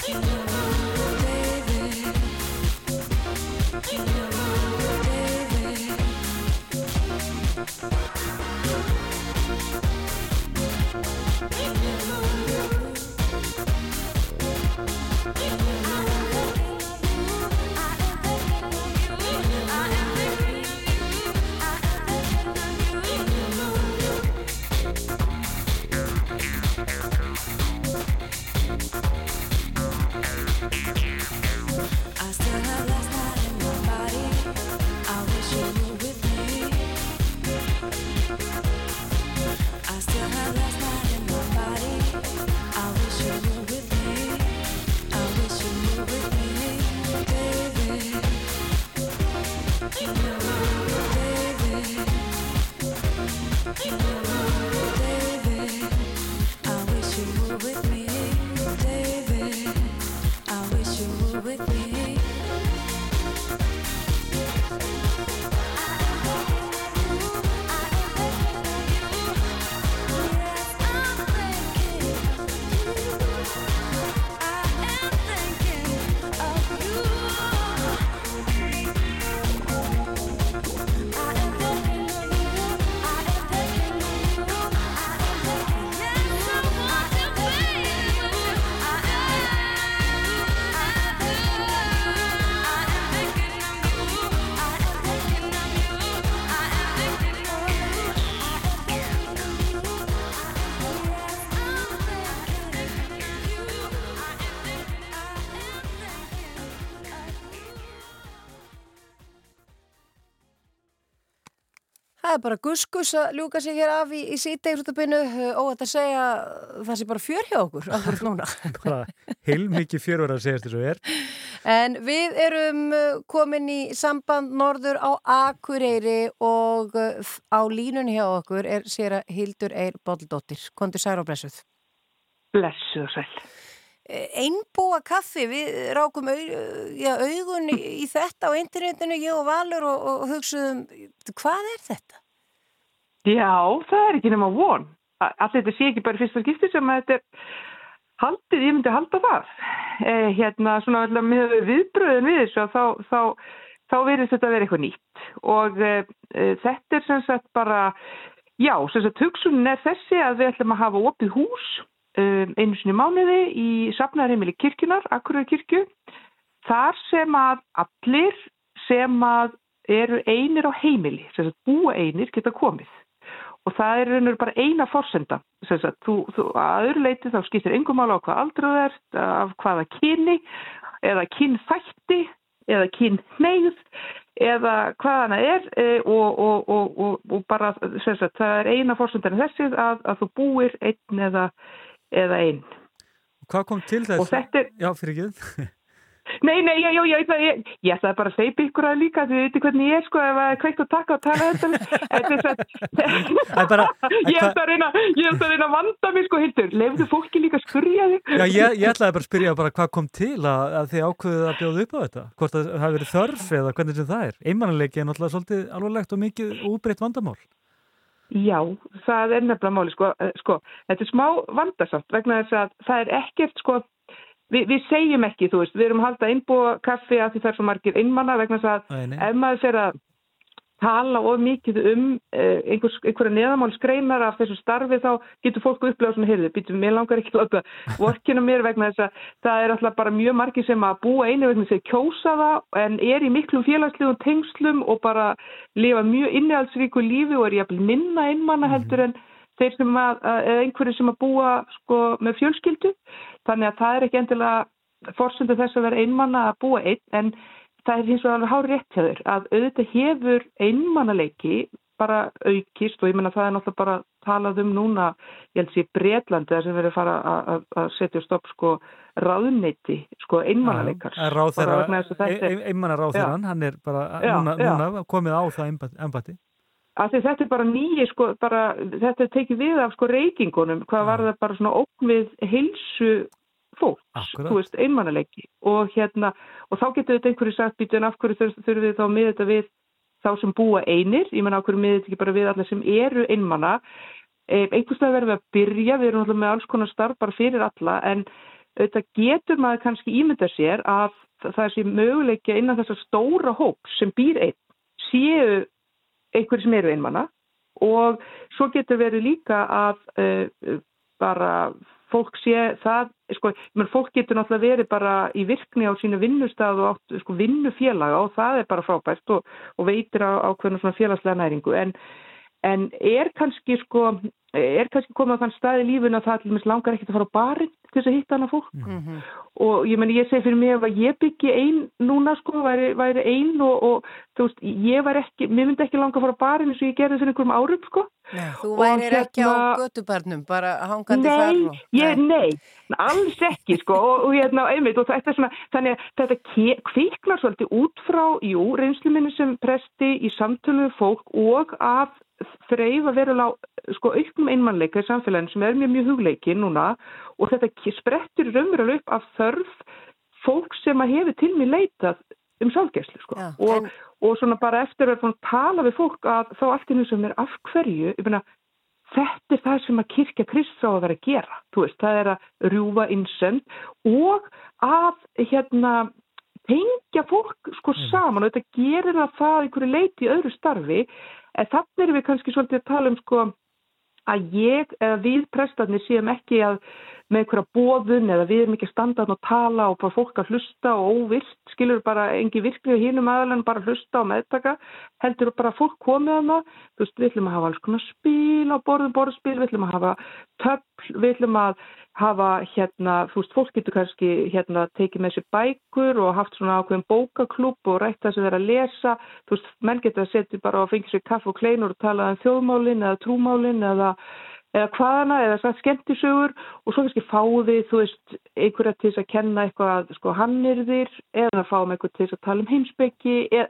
I
Það er bara guskus að ljúka sig hér af í, í sítegrútabinu og þetta segja það sé bara fjör hjá okkur okkur núna.
bara heilmikið fjörur að segjast þessu er
En við erum uh, komin í samband norður á Akureyri og uh, á línunni hjá okkur er sér að Hildur Eir Boldóttir. Kondur Særa og blessuð.
Blessuð sæl.
Einbúa kaffi, við rákum au, já, augun í, í þetta á internetinu, ég og Valur og, og hugsuðum, hvað er þetta?
Já, það er ekki nema von. Allir þetta sé ekki bara fyrsta skipti sem að þetta er haldið, ég myndi halda það. Eh, hérna, svona alltaf með viðbröðin við þessu að þá, þá, þá verðist þetta að vera eitthvað nýtt. Og eh, þetta er sem sagt bara, já, sem sagt hugsunin er þessi að við ætlum að hafa opið hús um, einu sinni mánuði í safnarheimili kirkjunar, Akureyri kirkju, þar sem að allir sem að eru einir á heimili, sem sagt búa einir geta komið. Og það er raunur bara eina þú, að öðru leiti þá skiptir engum mála á hvað aldrei þú ert, af hvaða kyni, eða kynþætti, eða kynhneigð, eða hvað hana er e, og, og, og, og, og bara, sagt, það er eina forsendan þessið að, að þú búir einn eða, eða einn.
Hvað kom til þess?
Og þetta er-
Já, fyrir ekki.
Nei, nei, já, já, já, ég, ég, ætlaði bara að segja ykkur að líka, þið veitir hvernig ég er sko, ef er kveikt og taka og tala þetta, þetta ég ætla að reyna, ég ætla að reyna að vanda mig sko, hildur, lefðu fólki líka að spurja þig.
Já, ég, ég ætlaði bara að spyrja bara hvað kom til að, að þið ákveðið að bjóða upp á þetta. Hvort það hafi verið þörf eða hvernig sem það er. Einmannleiki er náttúrulega svolítið alvarlegt og mikið útbreytt vandamál.
Já, það er nefnilega máli, sko, eh, sko, þetta er smá vandarsamt vegna þess að það er ekkert, sko, við, við segjum ekki, þú veist, við erum að halda innbúa kaffi að því er svo margir innmanna vegna þess að
nei.
ef maður fer að tala of mikið um eh, einhvers, einhverja neðamálsgreinar af þessu starfi þá getur fólk upplegað svona heyrðu, býtum, mér langar ekki að láta vorkina mér vegna þess að það er alltaf bara mjög margir sem að búa einu vegna að kjósa það en er í miklum félagslegum tengslum og bara lifa mjög innihaldsríku lífi og er jafnvel minna einmanna heldur en þeir sem að, að- eða einhverju sem að búa sko með fjölskyldu þannig að það er ekki endilega fórsendu þess að vera einmanna að búa einn en það er hins vegar alveg hár rétt hjá þér að auðvitað hefur einmannaleiki bara aukist og ég menna það er náttúrulega bara talað um núna, ég held sér Breitlandi þar sem verður fara að- að að setja stopp sko ráðneiti sko einmannaleikar.
Ráð þeirra,
vegna þess að þetta er-
einmanna ráð
Já.
þeirra, hann er bara
Já,
núna,
já.
núna komið á það embati.
Af því þetta er bara nýji, sko, bara, þetta er tekið við af sko reykingunum, hvað var það bara svona ógn við heilsu fólks, þú veist, einmannaleiki og hérna, og þá getur þetta einhverju sagt býtu en af hverju þur- þurfum við þá að miða þetta við þá sem búa einir, ég menna af hverju miða þetta ekki bara við alla sem eru einmanna eh, einhverstað verðum við að byrja, við erum alltaf með alls konar starf bara fyrir alla en auðvitað getur maður kannski ímynda sér að það sé möguleikja innan þessa stóra hóp sem býr einn séu einhverjir sem eru einmanna og svo getur verið líka að uh, bara fólk sé það, sko, menn fólk getur náttúrulega verið bara í virkni á sínu vinnustaf og átt, sko, vinnufélaga og það er bara frábært og, og veitir á ákveðna svona félagslega næringu. En, en er kannski sko, er kannski komið á þann stað í lífun að það til dæmis langar ekkert að fara á barinn til þess að hitta hana fólk.
Mhm.
og ég meni ég segi fyrir mig að ég byggi ein núna sko, væri, væri ein og, og þú veist, ég væri ekki mér myndi ekki langa að fara á barinn eins og ég gerði fyrir einhverjum árum sko.
Nei, þú værir ekki á
hérna-
götubarnum, bara hangandi
Nei,
þar og...
ég, nei, alls ekki sko. Og, og hérna, einmitt, og þetta er svona þannig að þetta kviknar svolítið út frá, jú, reynslu minni sem presti í samtölu við fólk og að þreif að vera sko auknum einmannleika í samfélaginu sem er mjög mjög hugleiki núna og þetta sprettur raunverulega upp af þörf fólk sem að hefur til mér leitað um sálgæslu sko.
Já,
og, og svona bara eftir að að tala við fólk að þá allt nú sem er af hverju, ég meina þetta er það sem að kirkja Krist á að vera að gera, veist, það er að rjúfa innsend og að hérna tengja fólk sko saman og þetta gerir það það einhverju leiti í öðru starfi en þannig erum við kannski svolítið að tala um sko að ég við prestarnir séum ekki að með einhverja bóðun eða við erum ekki að standa þarna og tala og bara fólk að hlusta og óvirt, skilur bara engi virkni og hínum aðalega bara hlusta og meðtaka, heldur bara að fólk komið hana, þú veist, við ætlum að hafa alls konar spil á borðum, borðspil, við ætlum að hafa töfl, við ætlum að hafa hérna, þú veist, fólk getur kannski hérna tekið með sér bækur og haft svona ákveðin bókaklúb og rætt það sem þeir að lesa, þú veist, menn getur að setja bara og fengið sér kaff og kleinur og tala um þjóðmálin eða trúmálin eða eða hvaðana, eða sagt skemmtisögur og svo kannski fáum við, þú veist, einhverja til þess að kenna eitthvað, sko, hannirðir eða fáum einhverja til þess að tala um heimsbyggi, eða,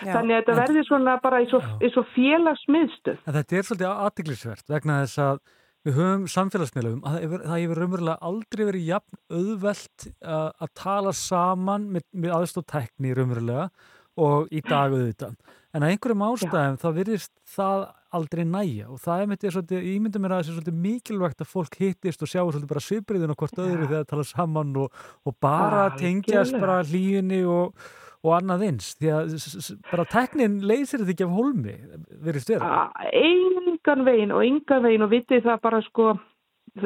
Já.
þannig að þetta
En-
verður svona bara og, eins og félagsmiðstöð.
Þetta er svolítið aðtiklisvert vegna þess að við höfum samfélagsmiðlum að það hefur- raunverulega aldrei verið jafn auðvelt uh, að tala saman með, með aðstóð tekni raunverulega og í dag auðvitað. En að einhverjum ástæðum þá virðist það aldrei næja og það er með því svolítið, ég myndi mér að það sé svolítið mikilvægt að fólk hittist og sjá svolítið bara svipriðin og hvort öðru þegar það tala saman og, og bara
Algjörlega.
tengjast bara hlýjunni og, og annað eins því að bara teknin leysir þetta ekki af virðist vera.
A- engan veginn og engan veginn og vitið það bara sko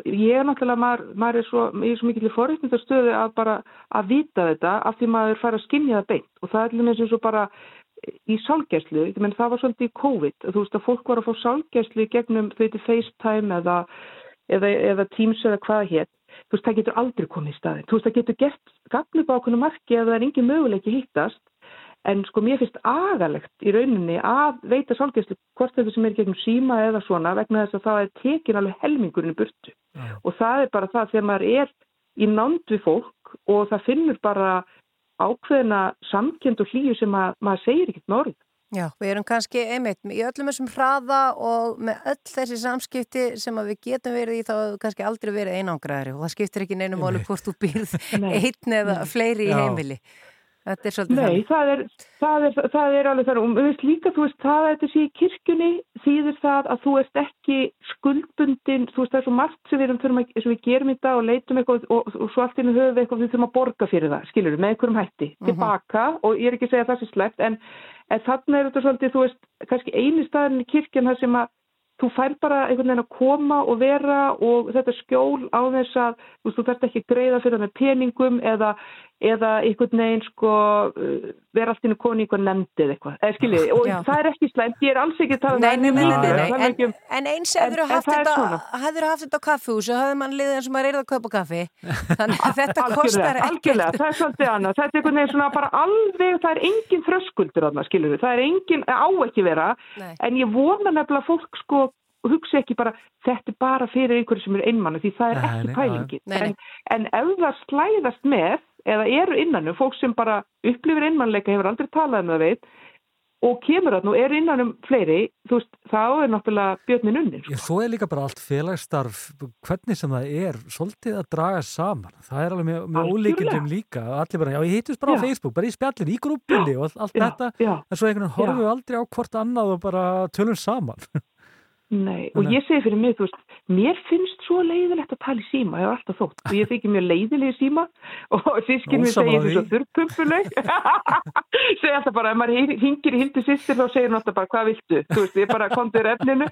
ég er náttúrulega, maður, maður er svo ég er svo mikill í forréttindastöðu að bara að vita þetta af því maður fara að skinja það beint. Og það er þess eins og bara í sálgæslu, ég menn það var svolítið í COVID, þú veist að fólk var að fá sálgæslu gegnum þau til FaceTime eða, eða, eða Teams eða hvaða hér þú veist það getur aldrei komið í staðin þú veist það getur gert gagnu bákunum marki ef það er engin möguleiki hittast En sko mér finnst agalegt í rauninni að veita sálgæslu hvort þetta sem er gegnum síma eða svona vegna þess að það er tekin alveg helmingurinn í burtu. Og það er bara það þegar maður er í nánd við fólk og það finnur bara ákveðina samkjönd og hlýju sem að, maður segir ekkert með orð.
Já, við erum kannski einmitt í öllum þessum hraða og með öll þessi samskipti sem að við getum verið í þá hefur kannski aldrei verið einangraðari og það skiptir ekki neinum máli hvort þú býrð einn eða fleiri í
Já.
heimili. Svolítið
Nei, það er, það, er, það er alveg þannig. Og þú veist líka, þú veist, það að þetta sé í kirkjunni þýðir það að þú ert ekki skuldbundin, þú veist, það er svo margt sem við, erum, að, sem við gerum í dag og leitum eitthvað og, og, svo allt innu höfum við eitthvað við þurfum að borga fyrir það, skilur með einhverjum hætti, tilbaka og ég er ekki að segja að það sé slæmt, en, en þannig er þetta svolítið, þú veist, kannski eini staðin í kirkjan það sem að þú fær bara einhvern veginn að koma og vera og þetta skjól á þess að þú, þú þarft ekki að greiða fyrir það með peningum eða, eða einhvern veginn sko vera allt inn í koni einhvern nefndið eitthvað, eða skiljið, og
Já.
það er ekki slæmt, ég er alls ekki að tala um
Nei,
það,
nei, nei, nei, nei,
um-
En, en eins
En-
hefur
en
haft, þetta,
svona.
hefur haft þetta á kaffihús og hafði mann liðið eins og maður er að kaupa kaffi? Þannig að þetta kostar
Algjörlega, algjörlega, það er svolítið annað. Þetta er einhvern veginn svona bara alveg það er engin þröskuldur þarna, skilur það er engin, á ekki vera.
Nei.
en ég vona nefnilega fólk sko hugsa ekki bara, þetta er bara fyrir einhverju sem er einmann, því það er
Nei,
ekki pælingin. En ef það slæðast með eða eru innanum, fólk sem bara upplifir einmannleika, hefur aldrei talað um það veit og kemur þarna og er innanum fleiri, þú veist, þá er náttúrulega björnin unnin,
Já, svo er líka bara allt félagsstarf, hvernig sem það er, svolítið að draga saman. Það er alveg með, með ólíkindum líka. Allir bara, já, ég hittust bara á
Já.
Facebook, bara í spjallin, í grúppinni og allt, allt
Já,
þetta.
já.
En svo einhvern veginn horfum við aldrei á hvort annað og bara tölum saman.
Nei, og ég segi fyrir mig, þú veist, mér finnst svo leiðilegt að tala í síma, ég hef alltaf þótt, og ég þykir mjög leiðileg í síma. Og sískinn
Ósammála
segir
því.
þessu þurrpumpuleg, segir alltaf bara, ef maður hingir í hildu sýstir þá segir hann alltaf bara, hvað viltu, þú veist, ég bara kom til efninu,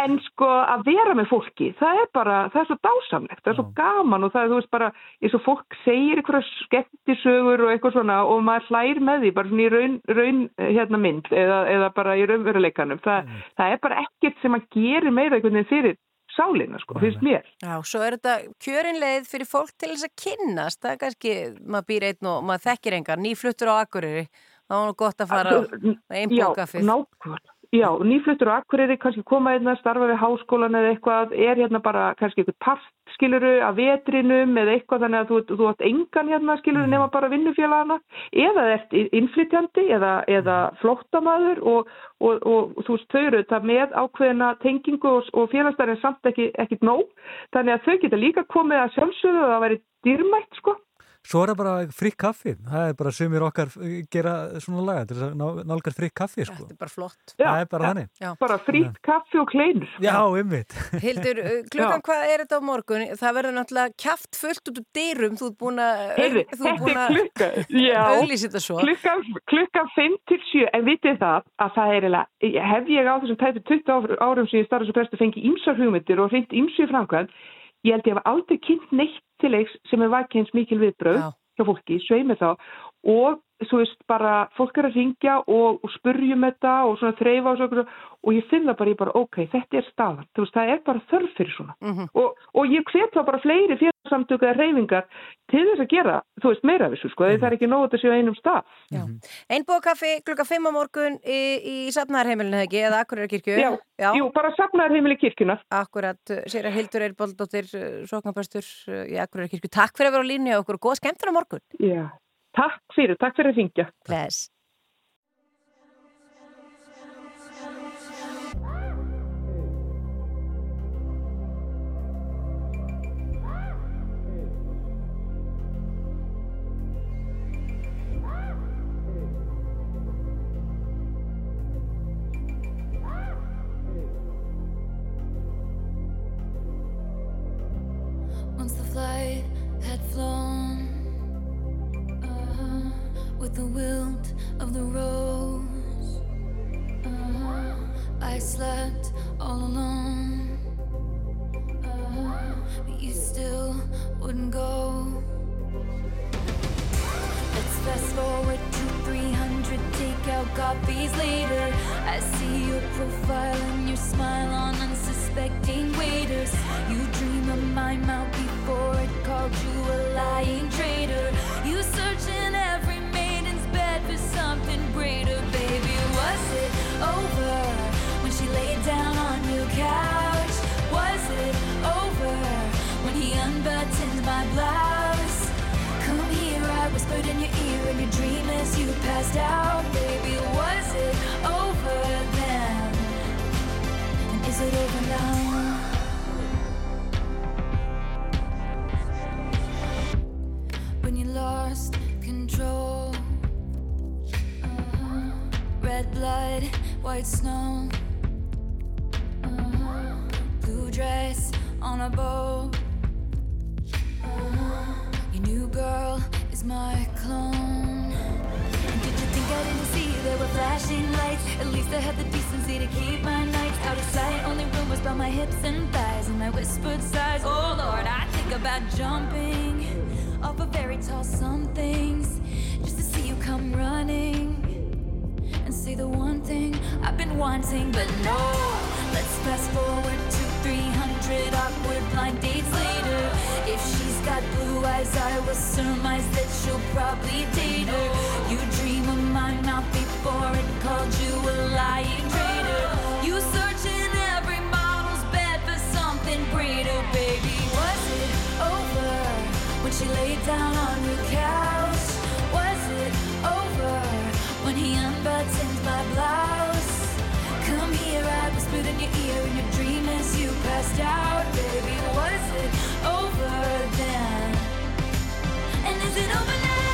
en sko að vera með fólki, það er bara, það er svo dásamlegt, það er svo gaman og það er, þú veist, bara, eins og fólk segir einhverja skemmtisögur og eitthvað svona og maður hlær með því, bara svona í raun, raun hérna mynd eða, eða bara í raunveruleikanum, það, það er bara ekkert sem að gera meira einhvern veginn fyrir sálina, sko, finnst mér.
Já, svo er þetta kjörinleið fyrir fólk til þess að kynnast, það er kannski, maður býr einn og maður þekkir engar, nýfluttur á Akureyri, þá er nú gott að fara einn
Já,
bókafið.
nákvæmlega. Já, nýfluttur á Akureyri kannski koma einna, starfa við háskólan eða eitthvað, er hérna bara kannski eitthvað part, skiluru, af vetrinum eða eitthvað þannig að þú, þú átt engan hérna, skiluru, nema bara vinnufélagana. Eða ert innflytjandi eða, eða flóttamaður og, og, og, þú veist, þau eru þetta með ákveðina tengingu og, og félagsstæðin samt ekki, ekkit nóg, þannig að þau geta líka komið að sjálfsögðu og það væri dýrmætt, sko.
Svo er það bara frík kaffi. Það er bara sumir okkar eh, gera svona laga til þess að ná- nálgar frík kaffi, sko.
Þetta er bara flott.
Það er bara þannig.
Já.
Bara frýtt kaffi og kleinur.
Já, ymmit.
Hildur, uh, klukkan hvað er þetta á morgun? Það verður náttúrulega kjaft fullt út úr dyrum, þú ert búin að ert búin
þetta já,
svo.
klukkan, klukkan 5 til 7, en vitið það að það er eiginlega, hef ég á þessum tæpi 20 ár- árum sem ég starf sem prestu fengi ímsar hugmyndir og hreint ímsu í framkvæmd, ég held ég hef aldrei kynnt neitt til leiks sem er vakið eins mikil viðbröð hjá fólki, sveið með þá og svo veist bara fólk er að ringja og, og spurjum þetta og svona þreifa og, svo, og ég finn það bara, ég bara ok, þetta er staðan, þú veist, það er bara þörf fyrir svona
Mhm.
og, og ég hvet þá bara fleiri félagsamtöku eða reyfingar til þess að gera, þú veist, meira af þessu sko, mm. það er ekki nóg að séu á einum stað
Einn bókaffi klukkan 5 á morgun í, í Safnarheimilinu, ekki? Eða Akureyrkirkju?
Já, jú, bara Safnarheimili kirkjunar.
Akkurat, sér að Hildur Eilboldóttir, sóknarpastur í Akureyrkirkju. Takk fyrir að vera á línu okkur og góða skemmtun á morgun.
Já, takk fyrir, takk fyrir að ringja.
Bless.
The wilt of the rose, uh, I slept all alone. Uh, but you still wouldn't go. Let's fast forward to 300 takeout coffees later. I see your profile and your smile passed out, baby, was it over then? And is it over now? When you lost control, uh-huh. red blood, white snow, uh-huh. blue dress on a boat. Uh-huh. Your new girl is my clone flashing lights? At least I had the decency to keep my nights out of sight. Only rumors about my hips and thighs and my whispered sighs. Oh Lord, I think about jumping off a very tall somethings just to see you come running and say the one thing I've been wanting, but no. Let's fast forward to 300 awkward blind dates later. If she's got blue eyes, I will surmise that she'll probably date her. You dream of my mouth before it called you a lying traitor. You search every model's bed for something greater, baby. Was it over when she laid down on your couch? Was it over when he unbuttoned my blouse? Come here, I whispered in your ear in your dream as you passed out, baby. Was it over then? And is it over now?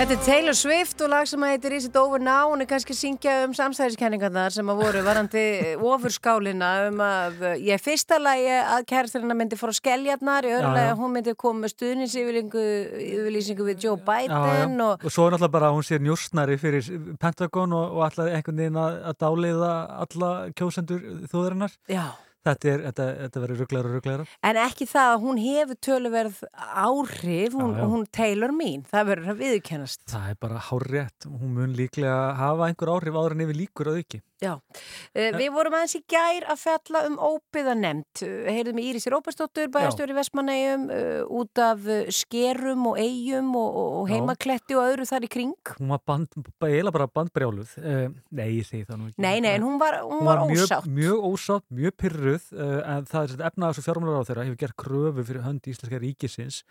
Þetta er Taylor Swift og lag sem heitir Is It Over Now hún er kannski að syngja um samstæðiskenningarnar sem að voru varandi ofurskálina um að ég er fyrsta lagi að kærasturina myndi fór á skelljarnar í öðru
Já,
lagi
já.
að hún myndi koma með stuðnisyfirlýsingu við Joe Biden
já.
og
og svo er náttúrulega bara að hún sé njóstnari fyrir Pentagon og, og alltaf einhvern veginn að, að dáleiða alla kjósendur þúðurinnar
Já.
Þetta, þetta, þetta verður ruggleira og ruggleira
En ekki það að hún hefur töluverð áhrif, hún,
Já, já.
hún Taylor mín, það verður að viðkennast.
það er bara hárrétt, hún mun líklega hafa einhver áhrif áður en yfir líkur að auki
Já, uh, við vorum aðeins í gær að fjalla um óbyðanemnd, uh, heyrðum í Írisir Ópersdóttur, bæjarstjóri Vestmannegjum, uh, út af skerum og eigum og, og, og heimakletti og öðru þar í kring.
hún var band, eiginlega bara bandbrjáluð. Uh, nei, ég segi það nú ekki.
Nei, nei, en hún var, hún var,
mjög,
ósátt.
mjög ósátt, mjög pyrruð uh, en það er efnaðars og fjármálar á þeirra hefur gert kröfu fyrir hönd íslenska ríkisins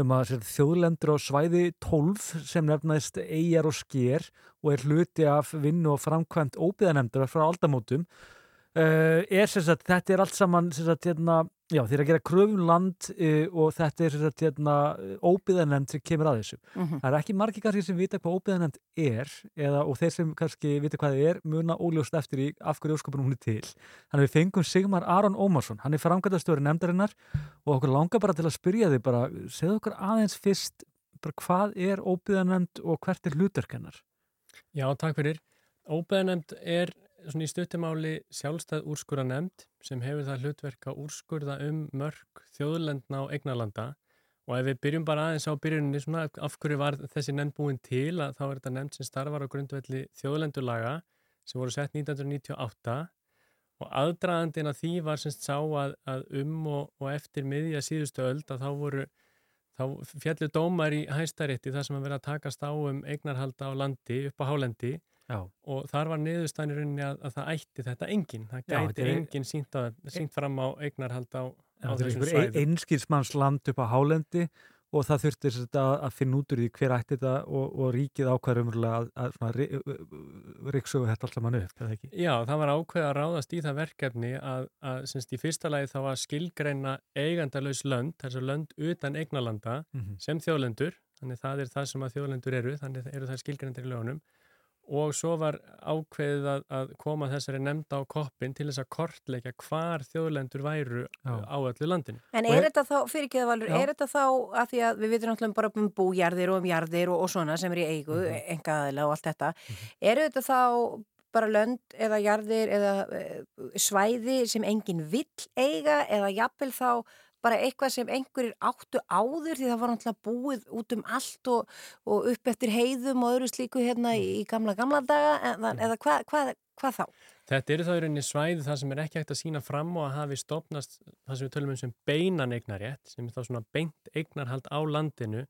um að þjóðlendur á svæði 12 sem nefnaðist eigjar og sker og er hluti af vinnu og framkvæmt óbyðanemndur frá aldamótum. Uh, er sem sagt, þetta er allt saman sem sagt, hérna, já, þeir að gera kröfum land uh, og þetta er hérna, óbyðanemnd sem kemur að þessu
Mhm.
það er ekki margir kannski sem vita hvað óbyðanemnd er eða, og þeir sem kannski vita hvað það er muna óljóst eftir í af hverju ósköpunum hún er til þannig að við fengum Sigmar Aron Ómarsson hann er framkvæmdastöður nefndarinnar og okkur langar bara til að spyrja þig bara, segðu okkur aðeins fyrst bara hvað er óbyðanemnd og hvert er hlutverkennar
Já, takk fyrir. Óbeðanemnd er svona í stuttumáli sjálfstæð úrskurðanemnd sem hefur það hlutverk að úrskurða um mörg þjóðlendna og eignarlanda. Og ef við byrjum bara aðeins á byrjuninni svona af hverju var þessi nefnd búin til að þá er þetta nefnd sem starfar á grundvelli þjóðlendulaga sem voru sett 1998 og aðdraðandina því var semst sá að, að um og, og eftir miðja síðustu öld að þá voru þá fjallu dómar í hæstarétti þar sem að vera að takast á um eignarhalda á landi upp á hálendi
Já.
og þar var niðurstænir rauninni að, að það ætti þetta enginn, það gæti
er-
enginn sínt, sínt fram á eignarhalda á, á þessum svæðum.
einskilsmanns land upp á hálendi og það þurfti að, að finna út úr því hver ætti þetta og, og ríkið ákvæður umröðlega að, að ríksugu þetta allt saman upp, eða ekki?
Já, það var ákveð að ráðast í það verkefni að, að semst í fyrsta lagi þá var skilgreina eigandalaus lönd, þessu lönd utan eignarlanda
Mhm.
sem þjóðlendur, þannig það er það sem að þjóðlendur eru, þannig eru það skilgreindir í lögunum og svo var ákveðið að, að koma þessari nefnda á koppin til þess að kortleika hvar þjóðlendur væru
Já.
á öllu landinu.
En er þetta þá, fyrir ekki það valur, er þetta þá að því að við vitum náttúrulega bara um bújarðir og um jarðir og, og svona sem er í eigu, mm -hmm. engaðilega og allt þetta, eru þetta þá bara lönd eða jarðir eða eh, svæði sem enginn vill eiga eða jafnvel þá bara eitthvað sem einhverjir áttu áður því það var náttúrulega búið út um allt og, og upp eftir heiðum og öðru slíku hérna í, í gamla gamla daga eða, eða hvað hva, hva þá?
Þetta eru þá í rauninni svæði það sem er ekki hægt að sína fram og að hafi stopnast það sem við tölum um sem beinan eignarétt sem er þá svona beint eignarhald á landinu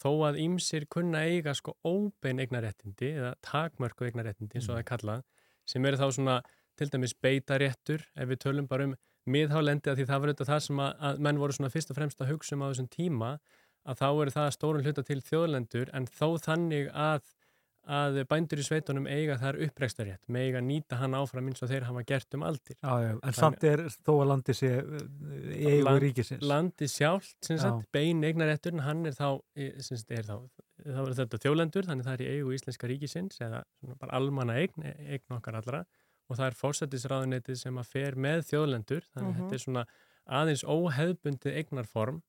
þó að ýmsir kunna eiga sko óbein eignaréttindi eða takmörku eignaréttindi kallað sem eru þá svona til dæmis beitaréttur ef við tölum bara um miðhálendi að því það var auðvitað það sem að, að menn voru svona fyrst og fremst að hugsa um á þessum tíma að þá eru það stórun hluta til þjóðlendur en þó þannig að að bændur í sveitunum eiga þar uppreikstarétt með eiga nýta hann áfram eins og þeir hafa gert um aldir.
Já, já, en samt er þó að landi sé í eigu ríkisins.
Landi sjálft, bein eignarétturinn, hann er þá, eh, sagt, er þá, þá er þetta þjólendur, þannig það er í eigu íslenska ríkisins eða bara almanna eign, e- eign okkar allra og það er fórsættisráðunetið sem að fer með þjóðlendur, þannig að
Mhm.
þetta er svona aðeins óhefbundið eignarform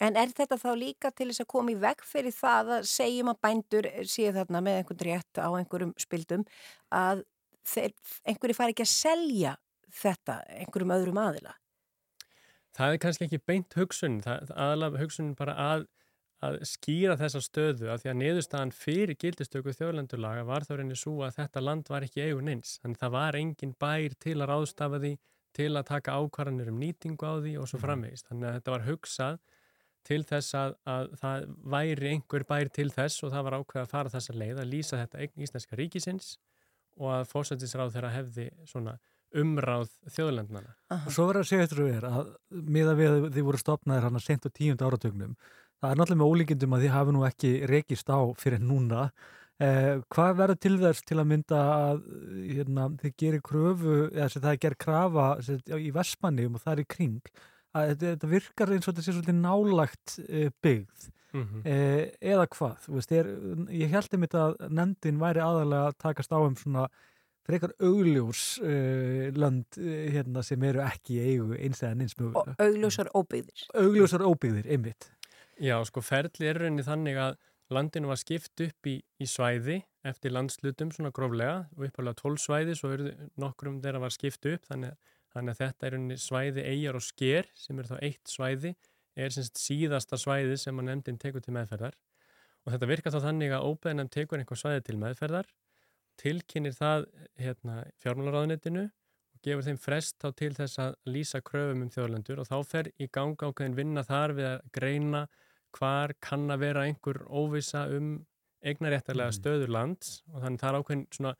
En er þetta þá líka til þess að koma í veg fyrir það að segjum að bændur séu þarna með einhvern rétt á einhverjum spildum að þeir, einhverju fari ekki að selja þetta einhverjum öðrum aðila?
Það er kannski ekki beint hugsun, aðalega hugsun bara að, að skýra þessa stöðu að því að niðurstaðan fyrir gildistöku þjóðlendurlaga var þá reynir svo að þetta land var ekki eigun eins. Þannig það var engin bær til að ráðstafa því, til að taka ákvarðanir um nýtingu á því og svo framvegist. Þannig að þetta var hugsað til þess að, að það væri einhver bær til þess og það var ákveð að fara þessa leið að lýsa þetta eign íslenska ríkisins og að fórsættisráð þeirra hefði svona umráð þjóðlendnana.
Og svo verður að segja eftir vera að miða við að þið voru stopnaðir hann að sent á tíund áratögnum. Það er náttúrulega með ólíkindum að þið hafi nú ekki rekist á fyrir núna. Eh, hvað verður til þess til að mynda að hérna, þið gerir kröfu, eða sem það er gerð krafa sem, sagt, í Vestmannum og það er í kring, að þetta, þetta virkar eins og þetta sé svolítið nálagt eh, byggð.
Mhm.
eh, eða hvað, þú veist, er, ég held einmitt að nefndin væri aðalega að takast á um svona frekar augljós uh, lönd uh, hérna sem eru ekki í eigu eins eða eins
Og
mögulega.
augljósar óbyggðir.
Augljósar óbyggðir, einmitt.
Já, sko ferli er rauninni þannig að landinu var skipt upp í, í svæði eftir landslutum svona gróflega og uppalega 12 svæði svo eru nokkrum þeirra var skipt upp þannig, þannig að þetta er rauninni svæði eigjar og sker sem er þá eitt svæði er semst síðasta svæði sem að nefndin tekur til meðferðar. Og þetta virkar þá þannig að óbeðnum tekur einhver svæði til meðferðar tilkynir það hérna, fjármálaráðunetinu og gefur þeim frest þá til þess að lýsa kröfum um þjóðlendur og þá fer í ganga ákveðin vinna þar við að greina hvar kann að vera einhver óvisa um eignaréttarlega stöður lands og þannig það er ákveðin svona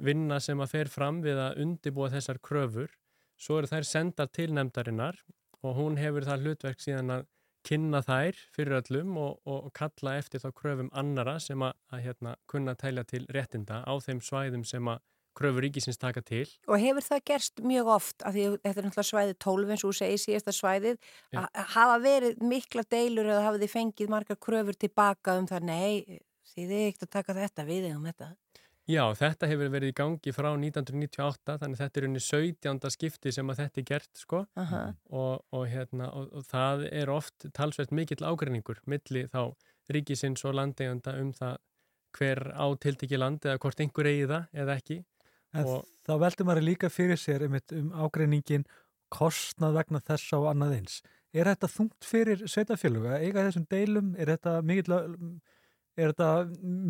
vinna sem að fer fram við að undibúa þessar kröfur. Svo eru þær sendar til nefndarinnar og hún hefur það hlutverk síðan að kynna þær fyrir öllum og, og kalla eftir þá kröfum annara sem að, að hérna, kunna tælja til réttinda á þeim svæðum sem að kröfur ríkisins taka til.
Og hefur það gerst mjög oft, af því þetta er náttúrulega svæðið 12 eins og þú segir síðasta svæðið,
Já.
að hafa verið mikla deilur eða hafa þið fengið margar kröfur tilbaka um það, nei, þið er ekkert að taka þetta við um þetta.
Já, þetta hefur verið í gangi frá 1998, þannig þetta er unni 17. skipti sem að þetta er gert, sko,
Aha.
og, og, hérna, og, og það er oft talsveit mikill ágreiningur milli þá ríkisins og landeiganda um það hver á tiltekki land eða hvort einhver eigi það eða ekki.
En
Og-
þá veldur maður líka fyrir sér einmitt um ágreiningin kostnað vegna þess á annað eins. Er þetta þungt fyrir sveitaféluga? Eiga þessum deilum? Er þetta mikill er þetta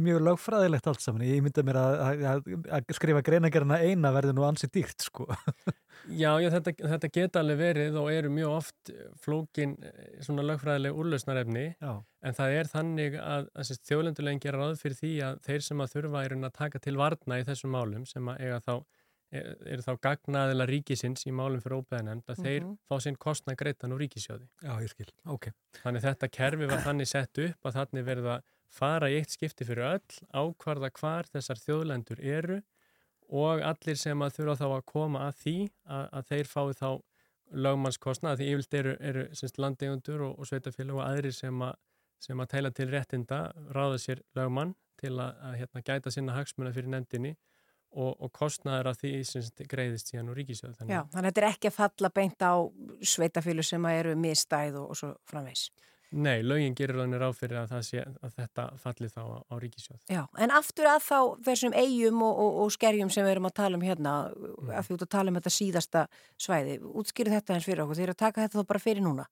mjög lögfræðilegt allt saman? Ég mynda mér að, að, að skrifa greinagerina eina verður nú ansið dýrt, sko.
Já, já þetta, þetta geta alveg verið og eru mjög oft flókin eh, svona lögfræðileg úrlausnarefni
Já.
en það er þannig að, að þjóðlendulegin gera ráð fyrir því að þeir sem að þurfa er að taka til varna í þessum málum sem að eiga þá er, eru þá gagnaðila ríkisins í málum fyrir óbeðanemnd að þeir
Mhm.
fá sinn kostna greittan úr ríkisjóði.
Já, ég skil, ok.
Þannig þetta kerfi var þannig sett upp að þannig verið að fara í eitt skipti fyrir öll, ákvarða hvar þessar þjóðlendur eru og allir sem að þurfa þá að koma að því að, að þeir fái þá lögmannskostna, því yfirlt eru, eru semst, landegundur og, og sveitafélag og aðrir sem að, sem að tæla til réttinda, ráða sér lögmann til að, að hérna, gæta sinna hagsmuna fyrir nefndinni og, og kostnaður af því semst, greiðist síðan úr ríkisjóð.
Já, þannig að þetta er ekki að falla beint á sveitafílu sem að eru mistæð og, og svo framvegs.
Nei, lögin gerir rauninni ráð fyrir að, sé, að þetta falli þá á, á ríkisjóð.
Já, en aftur að þá þessum eigum og, og, og skerjum sem við erum að tala um hérna,
Mm.
að út að tala um þetta síðasta svæði, útskýrið þetta eins fyrir okkur, þeir eru að taka þetta þá bara fyrir núna.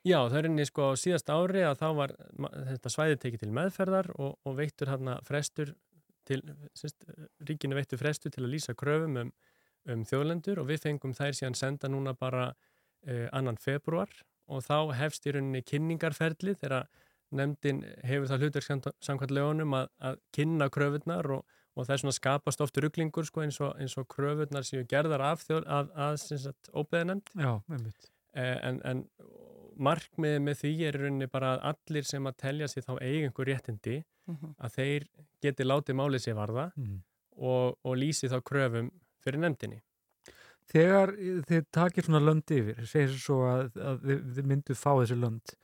Já, það er einnig sko síðasta ári að þá var þetta svæði tekið til meðferðar og, og veittur hérna frestur til, sérst, ríkinu veittur frestur til að lýsa kröfum um, um þjóðlendur og við fengum þær síðan senda núna bara uh, annan februar og þá hefst í rauninni kynningarferli þegar nefndin hefur það hlutverk samkvæmt lögunum að, að kynna kröfurnar og, og það er svona skapast oft ruglingur sko eins og, eins og kröfurnar séu gerðar af, þjóð, að, að, að óbeðanemnd
Já, einmitt.
Eh, en, en markmiðið með því er í rauninni bara að allir sem að telja sér þá eiga einhver réttindi
Mhm.
að þeir geti látið málið sér varða
Mhm.
og, og lýsi þá kröfum fyrir nefndinni.
Þegar þið takir svona lönd yfir, segir svo að, að þið, myndu fá þessi lönd,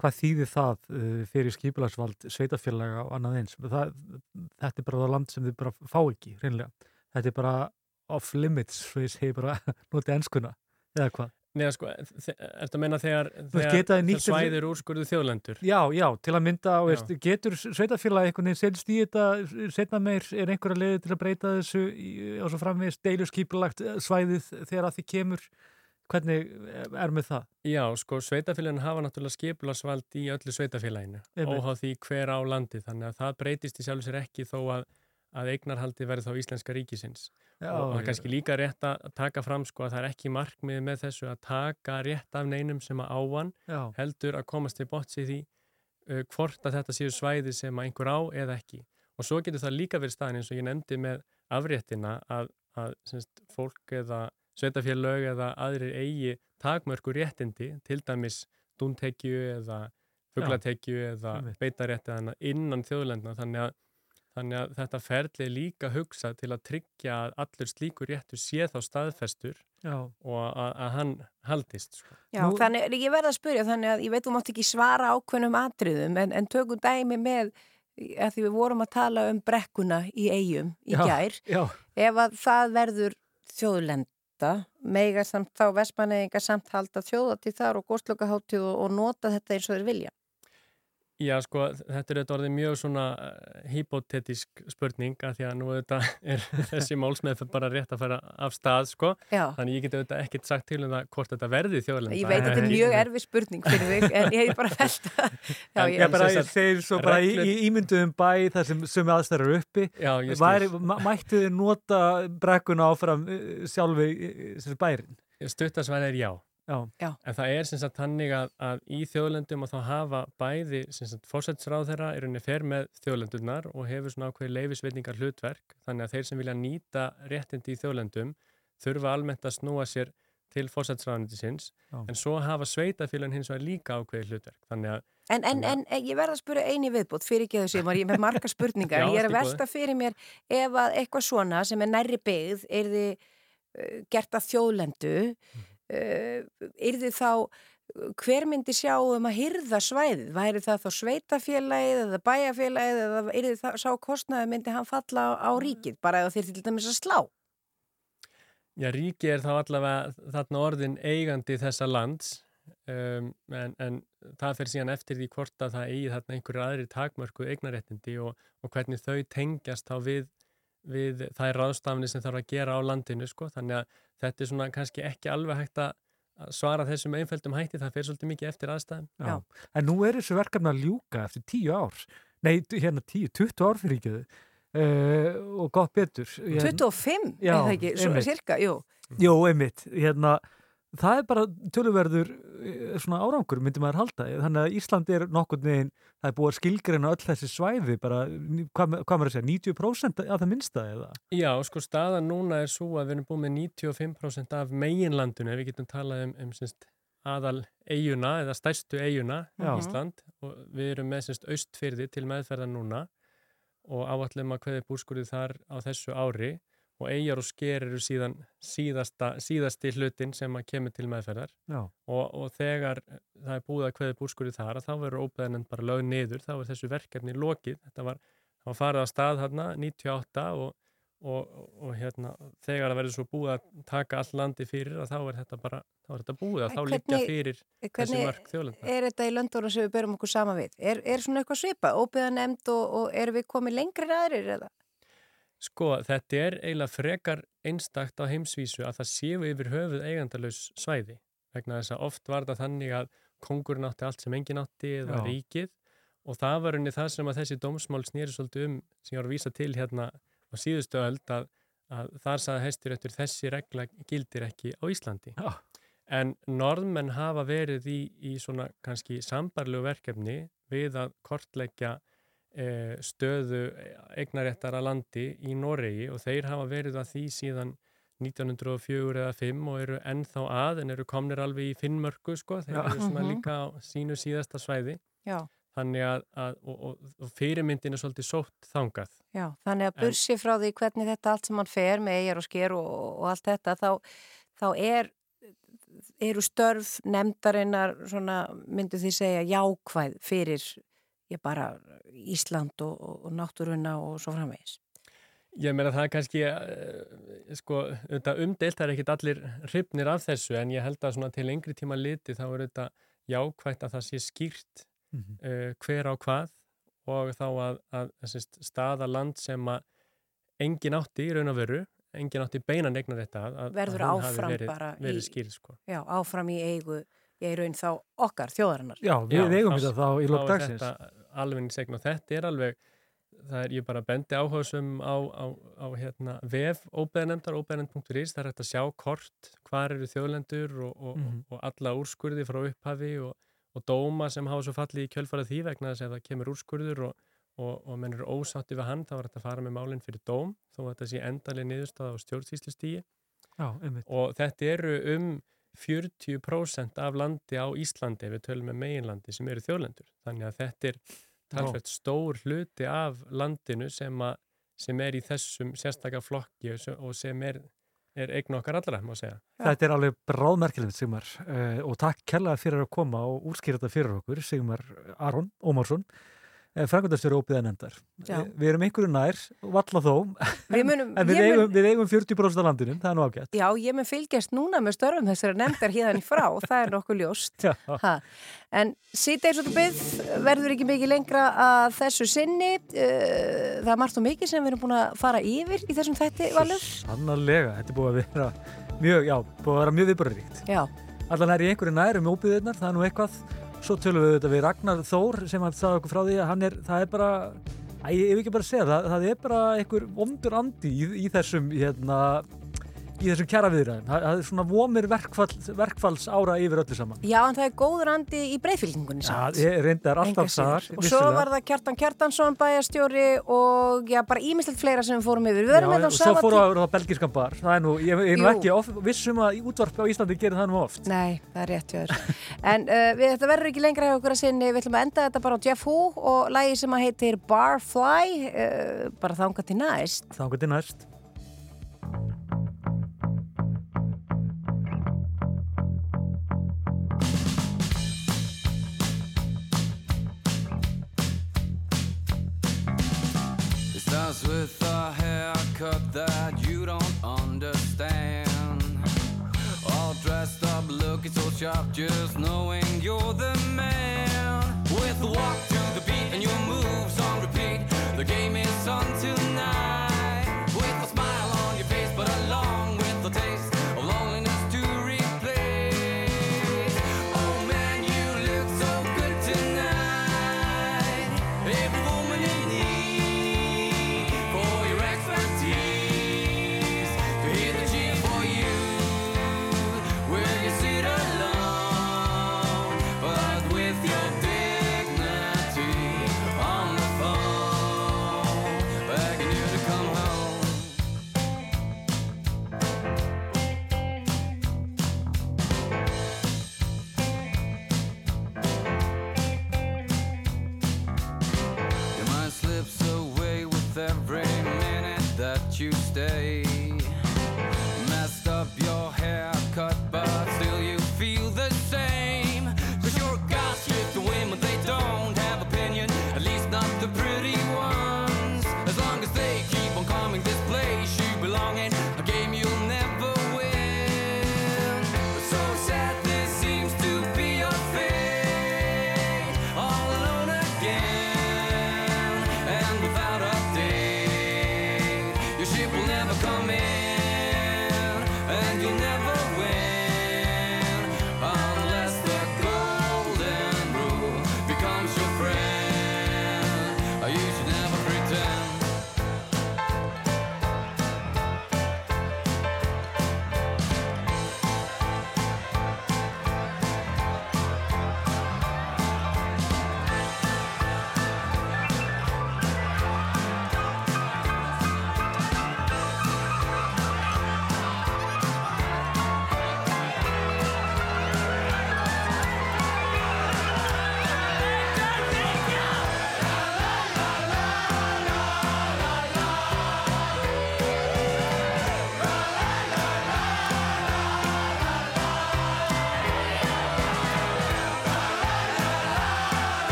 hvað þýðir það uh, fyrir skipilagsvald, sveitafélaga og annað eins? Það, þetta er bara það land sem þið bara fá ekki, reynlega. Þetta er bara off limits, svo ég segi bara notið enskuna, eða hvað?
Nei, sko, er þetta að menna þegar, þegar svæðir úrskurðu þjóðlendur?
Já, já, til að mynda,
Já.
veist, getur sveitafélagi einhvern veginn setjast í þetta setna meir, er einhverja leiði til að breyta þessu og svo framvegist deilu skipulagt svæðið þegar að því kemur hvernig er með það?
Já, sko, sveitafélagin hafa náttúrulega skipulasvald í öllu sveitafélaginu, óháð því hver á landi, þannig að það breytist í sjálf sér ekki þó að, að eignarhaldi verði þá íslenska ríkisins.
Já,
og það er kannski líka rétt að taka fram sko að það er ekki markmið með þessu að taka rétt af neinum sem að ávan
Já.
heldur að komast til botts í því uh, hvort að þetta séu svæði sem að einhver á eða ekki. Og svo getur það líka verið staðin eins og ég nefndi með afréttina að, að semst, fólk eða sveitafélög eða aðrir eigi takmörku réttindi, til dæmis dúntekju eða fuglatekju eða beitarétti innan þjóðlendna þannig að, þannig að þetta ferli er líka hugsað til að tryggja að allur slíkur réttur sé þá staðfestur
Já.
og að, að hann haldist sko.
Já, þannig, ég verða að spyrja, þannig að ég veit þú mátt ekki svara ákveðnum atriðum, en, en tökum dæmi með, að því við vorum að tala um brekkuna í eigum í
Já,
gær,
já.
ef að það verður þjóðlenda, meiga samt þá vestmanneðingar samt halda þjóðati þar og góðslokaháttíð og, og nota þetta eins og þeir vilja.
Já, sko, þetta er þetta orðið mjög svona uh, hypotetisk spurning að því að nú þetta er þessi málsmeð bara rétt að fara af stað, sko.
Já.
Þannig ég geti auðvitað ekkert sagt til um það hvort þetta verði þjóðlenda.
Ég veit að þetta er mjög erfið spurning fyrir þig, en ég hef bara fælt að... Já, ég,
Ég bara ég segir svo bara í,
reglur-
í ímynduðum bæ þar sem sömu aðstæður uppi
Já, ég skil.
Mættu þið nota brekkuna áfram uh, sjálfi sem bærin?
Stuttasvæði er já.
Já.
Já.
En það er sem sagt þannig að, að í þjóðlendum að þá hafa bæði sem sagt fórsætsráð þeirra er unni fer með þjóðlendunar og hefur svona ákveði leifisveitningar hlutverk þannig að þeir sem vilja nýta réttindi í þjóðlendum þurfa almennt að snúa sér til fórsætsráðnindisins
Já.
en svo hafa sveitafélagin hins vegar líka ákveði hlutverk þannig að
En, en, en ég verða að spura eini viðbútt fyrir ekki þessu, ég er með marga spurningar,
Já,
ég er að velta fyrir mér ef að eitthvað svona sem er nærri byggð er þið uh, gert að þjóðlendu, uh, er þið þá, uh, hver myndi sjá um að hyrða svæðið? Væri það þá sveitafélagið eða bæjafélagið eða þið þá sá kostnaði myndi hann falla á, á ríkið, bara ef þeir til dæmis að slá?
Já, ríki er þá allavega þarna orðin eigandi þessa lands um, en, en það fer síðan eftir því hvort að það eigi þarna einhverju aðri takmörku eignaréttindi og, og hvernig þau tengjast þá við, við þær ráðstafni sem þarf að gera á landinu sko. þannig að þetta er svona kannski ekki alveg hægt að svara þessum einföldum hætti, það fer svolítið mikið eftir aðstæðum.
Já. En nú er þessu verkefni að ljúka eftir tíu ár. Nei, hérna tíu, 20 ár fyrir ekki þau. Uh, og gott betur. Hérna-
25,
Já,
er það ekki, svo,
einmitt.
cirka, jú.
Jú, einmitt. Hérna, það er bara töluverður eh, svona árangur, myndi maður halda. Þannig að Ísland er nokkur neginn, það er búið að skilgreina öll þessi svæði, bara, hvað, hvað maður að segja, 90% af það minnsta eða?
Já, sko staðan núna er svo að við erum búið með 95% af meginlandinu, ef við getum talað um, um semst, aðal eiguna eða stærstu eiguna
Já.
Ísland og við erum með semst austfyrði til meðferðan núna og áallum að hverði búrskurði þar á þessu ári og eigjar og sker eru síðan síðasta, síðasti hlutin sem að kemur til meðferðar
Já.
og, og þegar það er búið að hverði búrskurði þar að þá verður óbeðanend bara lög niður, þá er þessu verkefni lokið, þetta var, það var farið á stað hérna 98 og, og, og, og hérna, þegar það verður svo búið að taka all landi fyrir að þá er þetta bara þá er þetta búið að þá
hvernig-
fyrir þessi mörg þjóðlenda.
er þetta í löndunum sem við berum okkur sama við? Er, er svona eitthvað svipa, óbyða nefnd og, og erum við komið lengri en aðrir eða?
Sko, þetta er eiginlega frekar einstakt á heimsvísu að það séu yfir höfuð eigandalaus svæði vegna þess að oft var það þannig að kongurinn átti allt sem enginn átti eða
Já.
ríkið og það var unni það sem að þessi dómsmál snýri svolítið um sem ég var að vísa til hérna á síðustu öld að, að þar saði hæstiréttur þessi regla gildir ekki á Íslandi.
Já.
En norðmenn hafa verið í, í svona kannski sambarlegu verkefni við að kortleggja eh, stöðu eignaréttara landi í Noregi og þeir hafa verið að því síðan 1904 eða 5 og eru ennþá að en eru komnir alveg í Finnmörku sko, þeir eru svona
Mhm.
líka á sínu síðasta svæði
Já.
þannig að, að og, og, og fyrirmyndin er svolítið sótt þangað
Já, þannig að bursi frá því hvernig þetta allt sem hann fer með eigjar og sker og, og allt þetta, þá, þá er, eru störf nefndarinnar, svona, myndu því segja, jákvæð fyrir ég bara Ísland og, og, og náttúruna og svo framvegis.
Ég meina það er kannski uh, sko, umdeilt það er ekkit allir hrifnir af þessu en ég held að svona til lengri tíma liti þá er þetta jákvætt að það sé skýrt
Mhm.
uh, hver á hvað og þá að, að þessi staða land sem að engin átti í raun og veru, engin átti beinan eignar þetta að,
Verður
að hún hafi
áfram
verið,
bara
verið skýrð sko.
Já, áfram í eigu, ég er raun þá okkar, þjóðarinnar.
Já, við eigum
þá-
þetta þá í lok
er
dagsins.
þetta almenningsegn og þetta er alveg það er, ég bara bendi áhugasum á, á, á hérna, vef óbeðanemndar, óbeðanemnd.is, það er hægt að sjá kort, hvar eru þjóðlendur og, og,
Mhm.
og alla úrskurði frá upphafi og, og dóma sem hafa svo fallið í kjölfarað því vegna þess að ef það kemur úrskurður og, og, og menn eru ósátti við hann, þá er þetta að fara með málinn fyrir dóm, þó að þetta sé endalega niðurstaða á stjórnsýslustígi
Já, einmitt.
og þetta eru um 40% af landi á Íslandi við tölum með meginlandi sem eru þjóðlendur. Þannig að þetta er talsveit stór hluti af landinu sem, að, sem er í þessum sérstakka flokki og sem- er, er eign okkar allra, má segja.
Þetta er alveg bráðmerkilegt, Sigmar, uh, og takk kærlega fyrir að koma og útskýra þetta fyrir okkur, Sigmar Aron Ómarsson, uh, frangundastjóri óbyða nefndar. Uh, við erum einhverju nær, valla þó,
Við munum-
en við
ég mun-
eigum, við eigum 40% af landinu, það er nú ágætt.
Já, ég mun fylgjast núna með störfum þessari nefndar hérna í frá, það er nokkuð ljóst. En síðdeis og byggð verður ekki mikið lengra að þessu sinni. Eh, Það er margt og mikið sem við erum búin að fara yfir í þessum þætti, Valur.
Sannarlega, þetta er búið að vera mjög, já, búið að vera mjög viðbörðuríkt.
Já.
Allan er í einhverju nær um óbyðirnar, það er nú eitthvað. Svo tölum við þetta við Ragnar Þór sem hann sagði okkur frá því að hann er, það er bara, að ég hef ekki bara að segja það, það er bara einhver vondur andi í, í þessum, hérna, í þessum kjara viðræðum. Það, það er svona vomir verkfall, verkfalls ára yfir öllu saman.
Já, en það er góður andi í breyðfylkingunni samt.
Já, ég reyndar alltaf þar.
Og svo var það Kjartan Kjartansson bæjastjóri og já, bara ímislegt fleira sem við fórum yfir. Við verðum með
og
þá
svo
sama
fóru
tí-
að vera það belgiskan bar. Það er nú, ég, er nú ekki of, vissum að í útvarpi á Íslandi gerir það nú oft.
Nei, það er rétt hjá þér. En uh, við, þetta verður ekki lengra hjá okkur að sinni. Við ætlum að enda þetta bara á Jeff Hu og lagi sem að heitir Barfly, uh, bara þangað til næst.
Þannig til næst.
It with a haircut that you don't understand. All dressed up, looking so sharp, just knowing you're the man. With walk to the beat and your moves on repeat, the game is on tonight.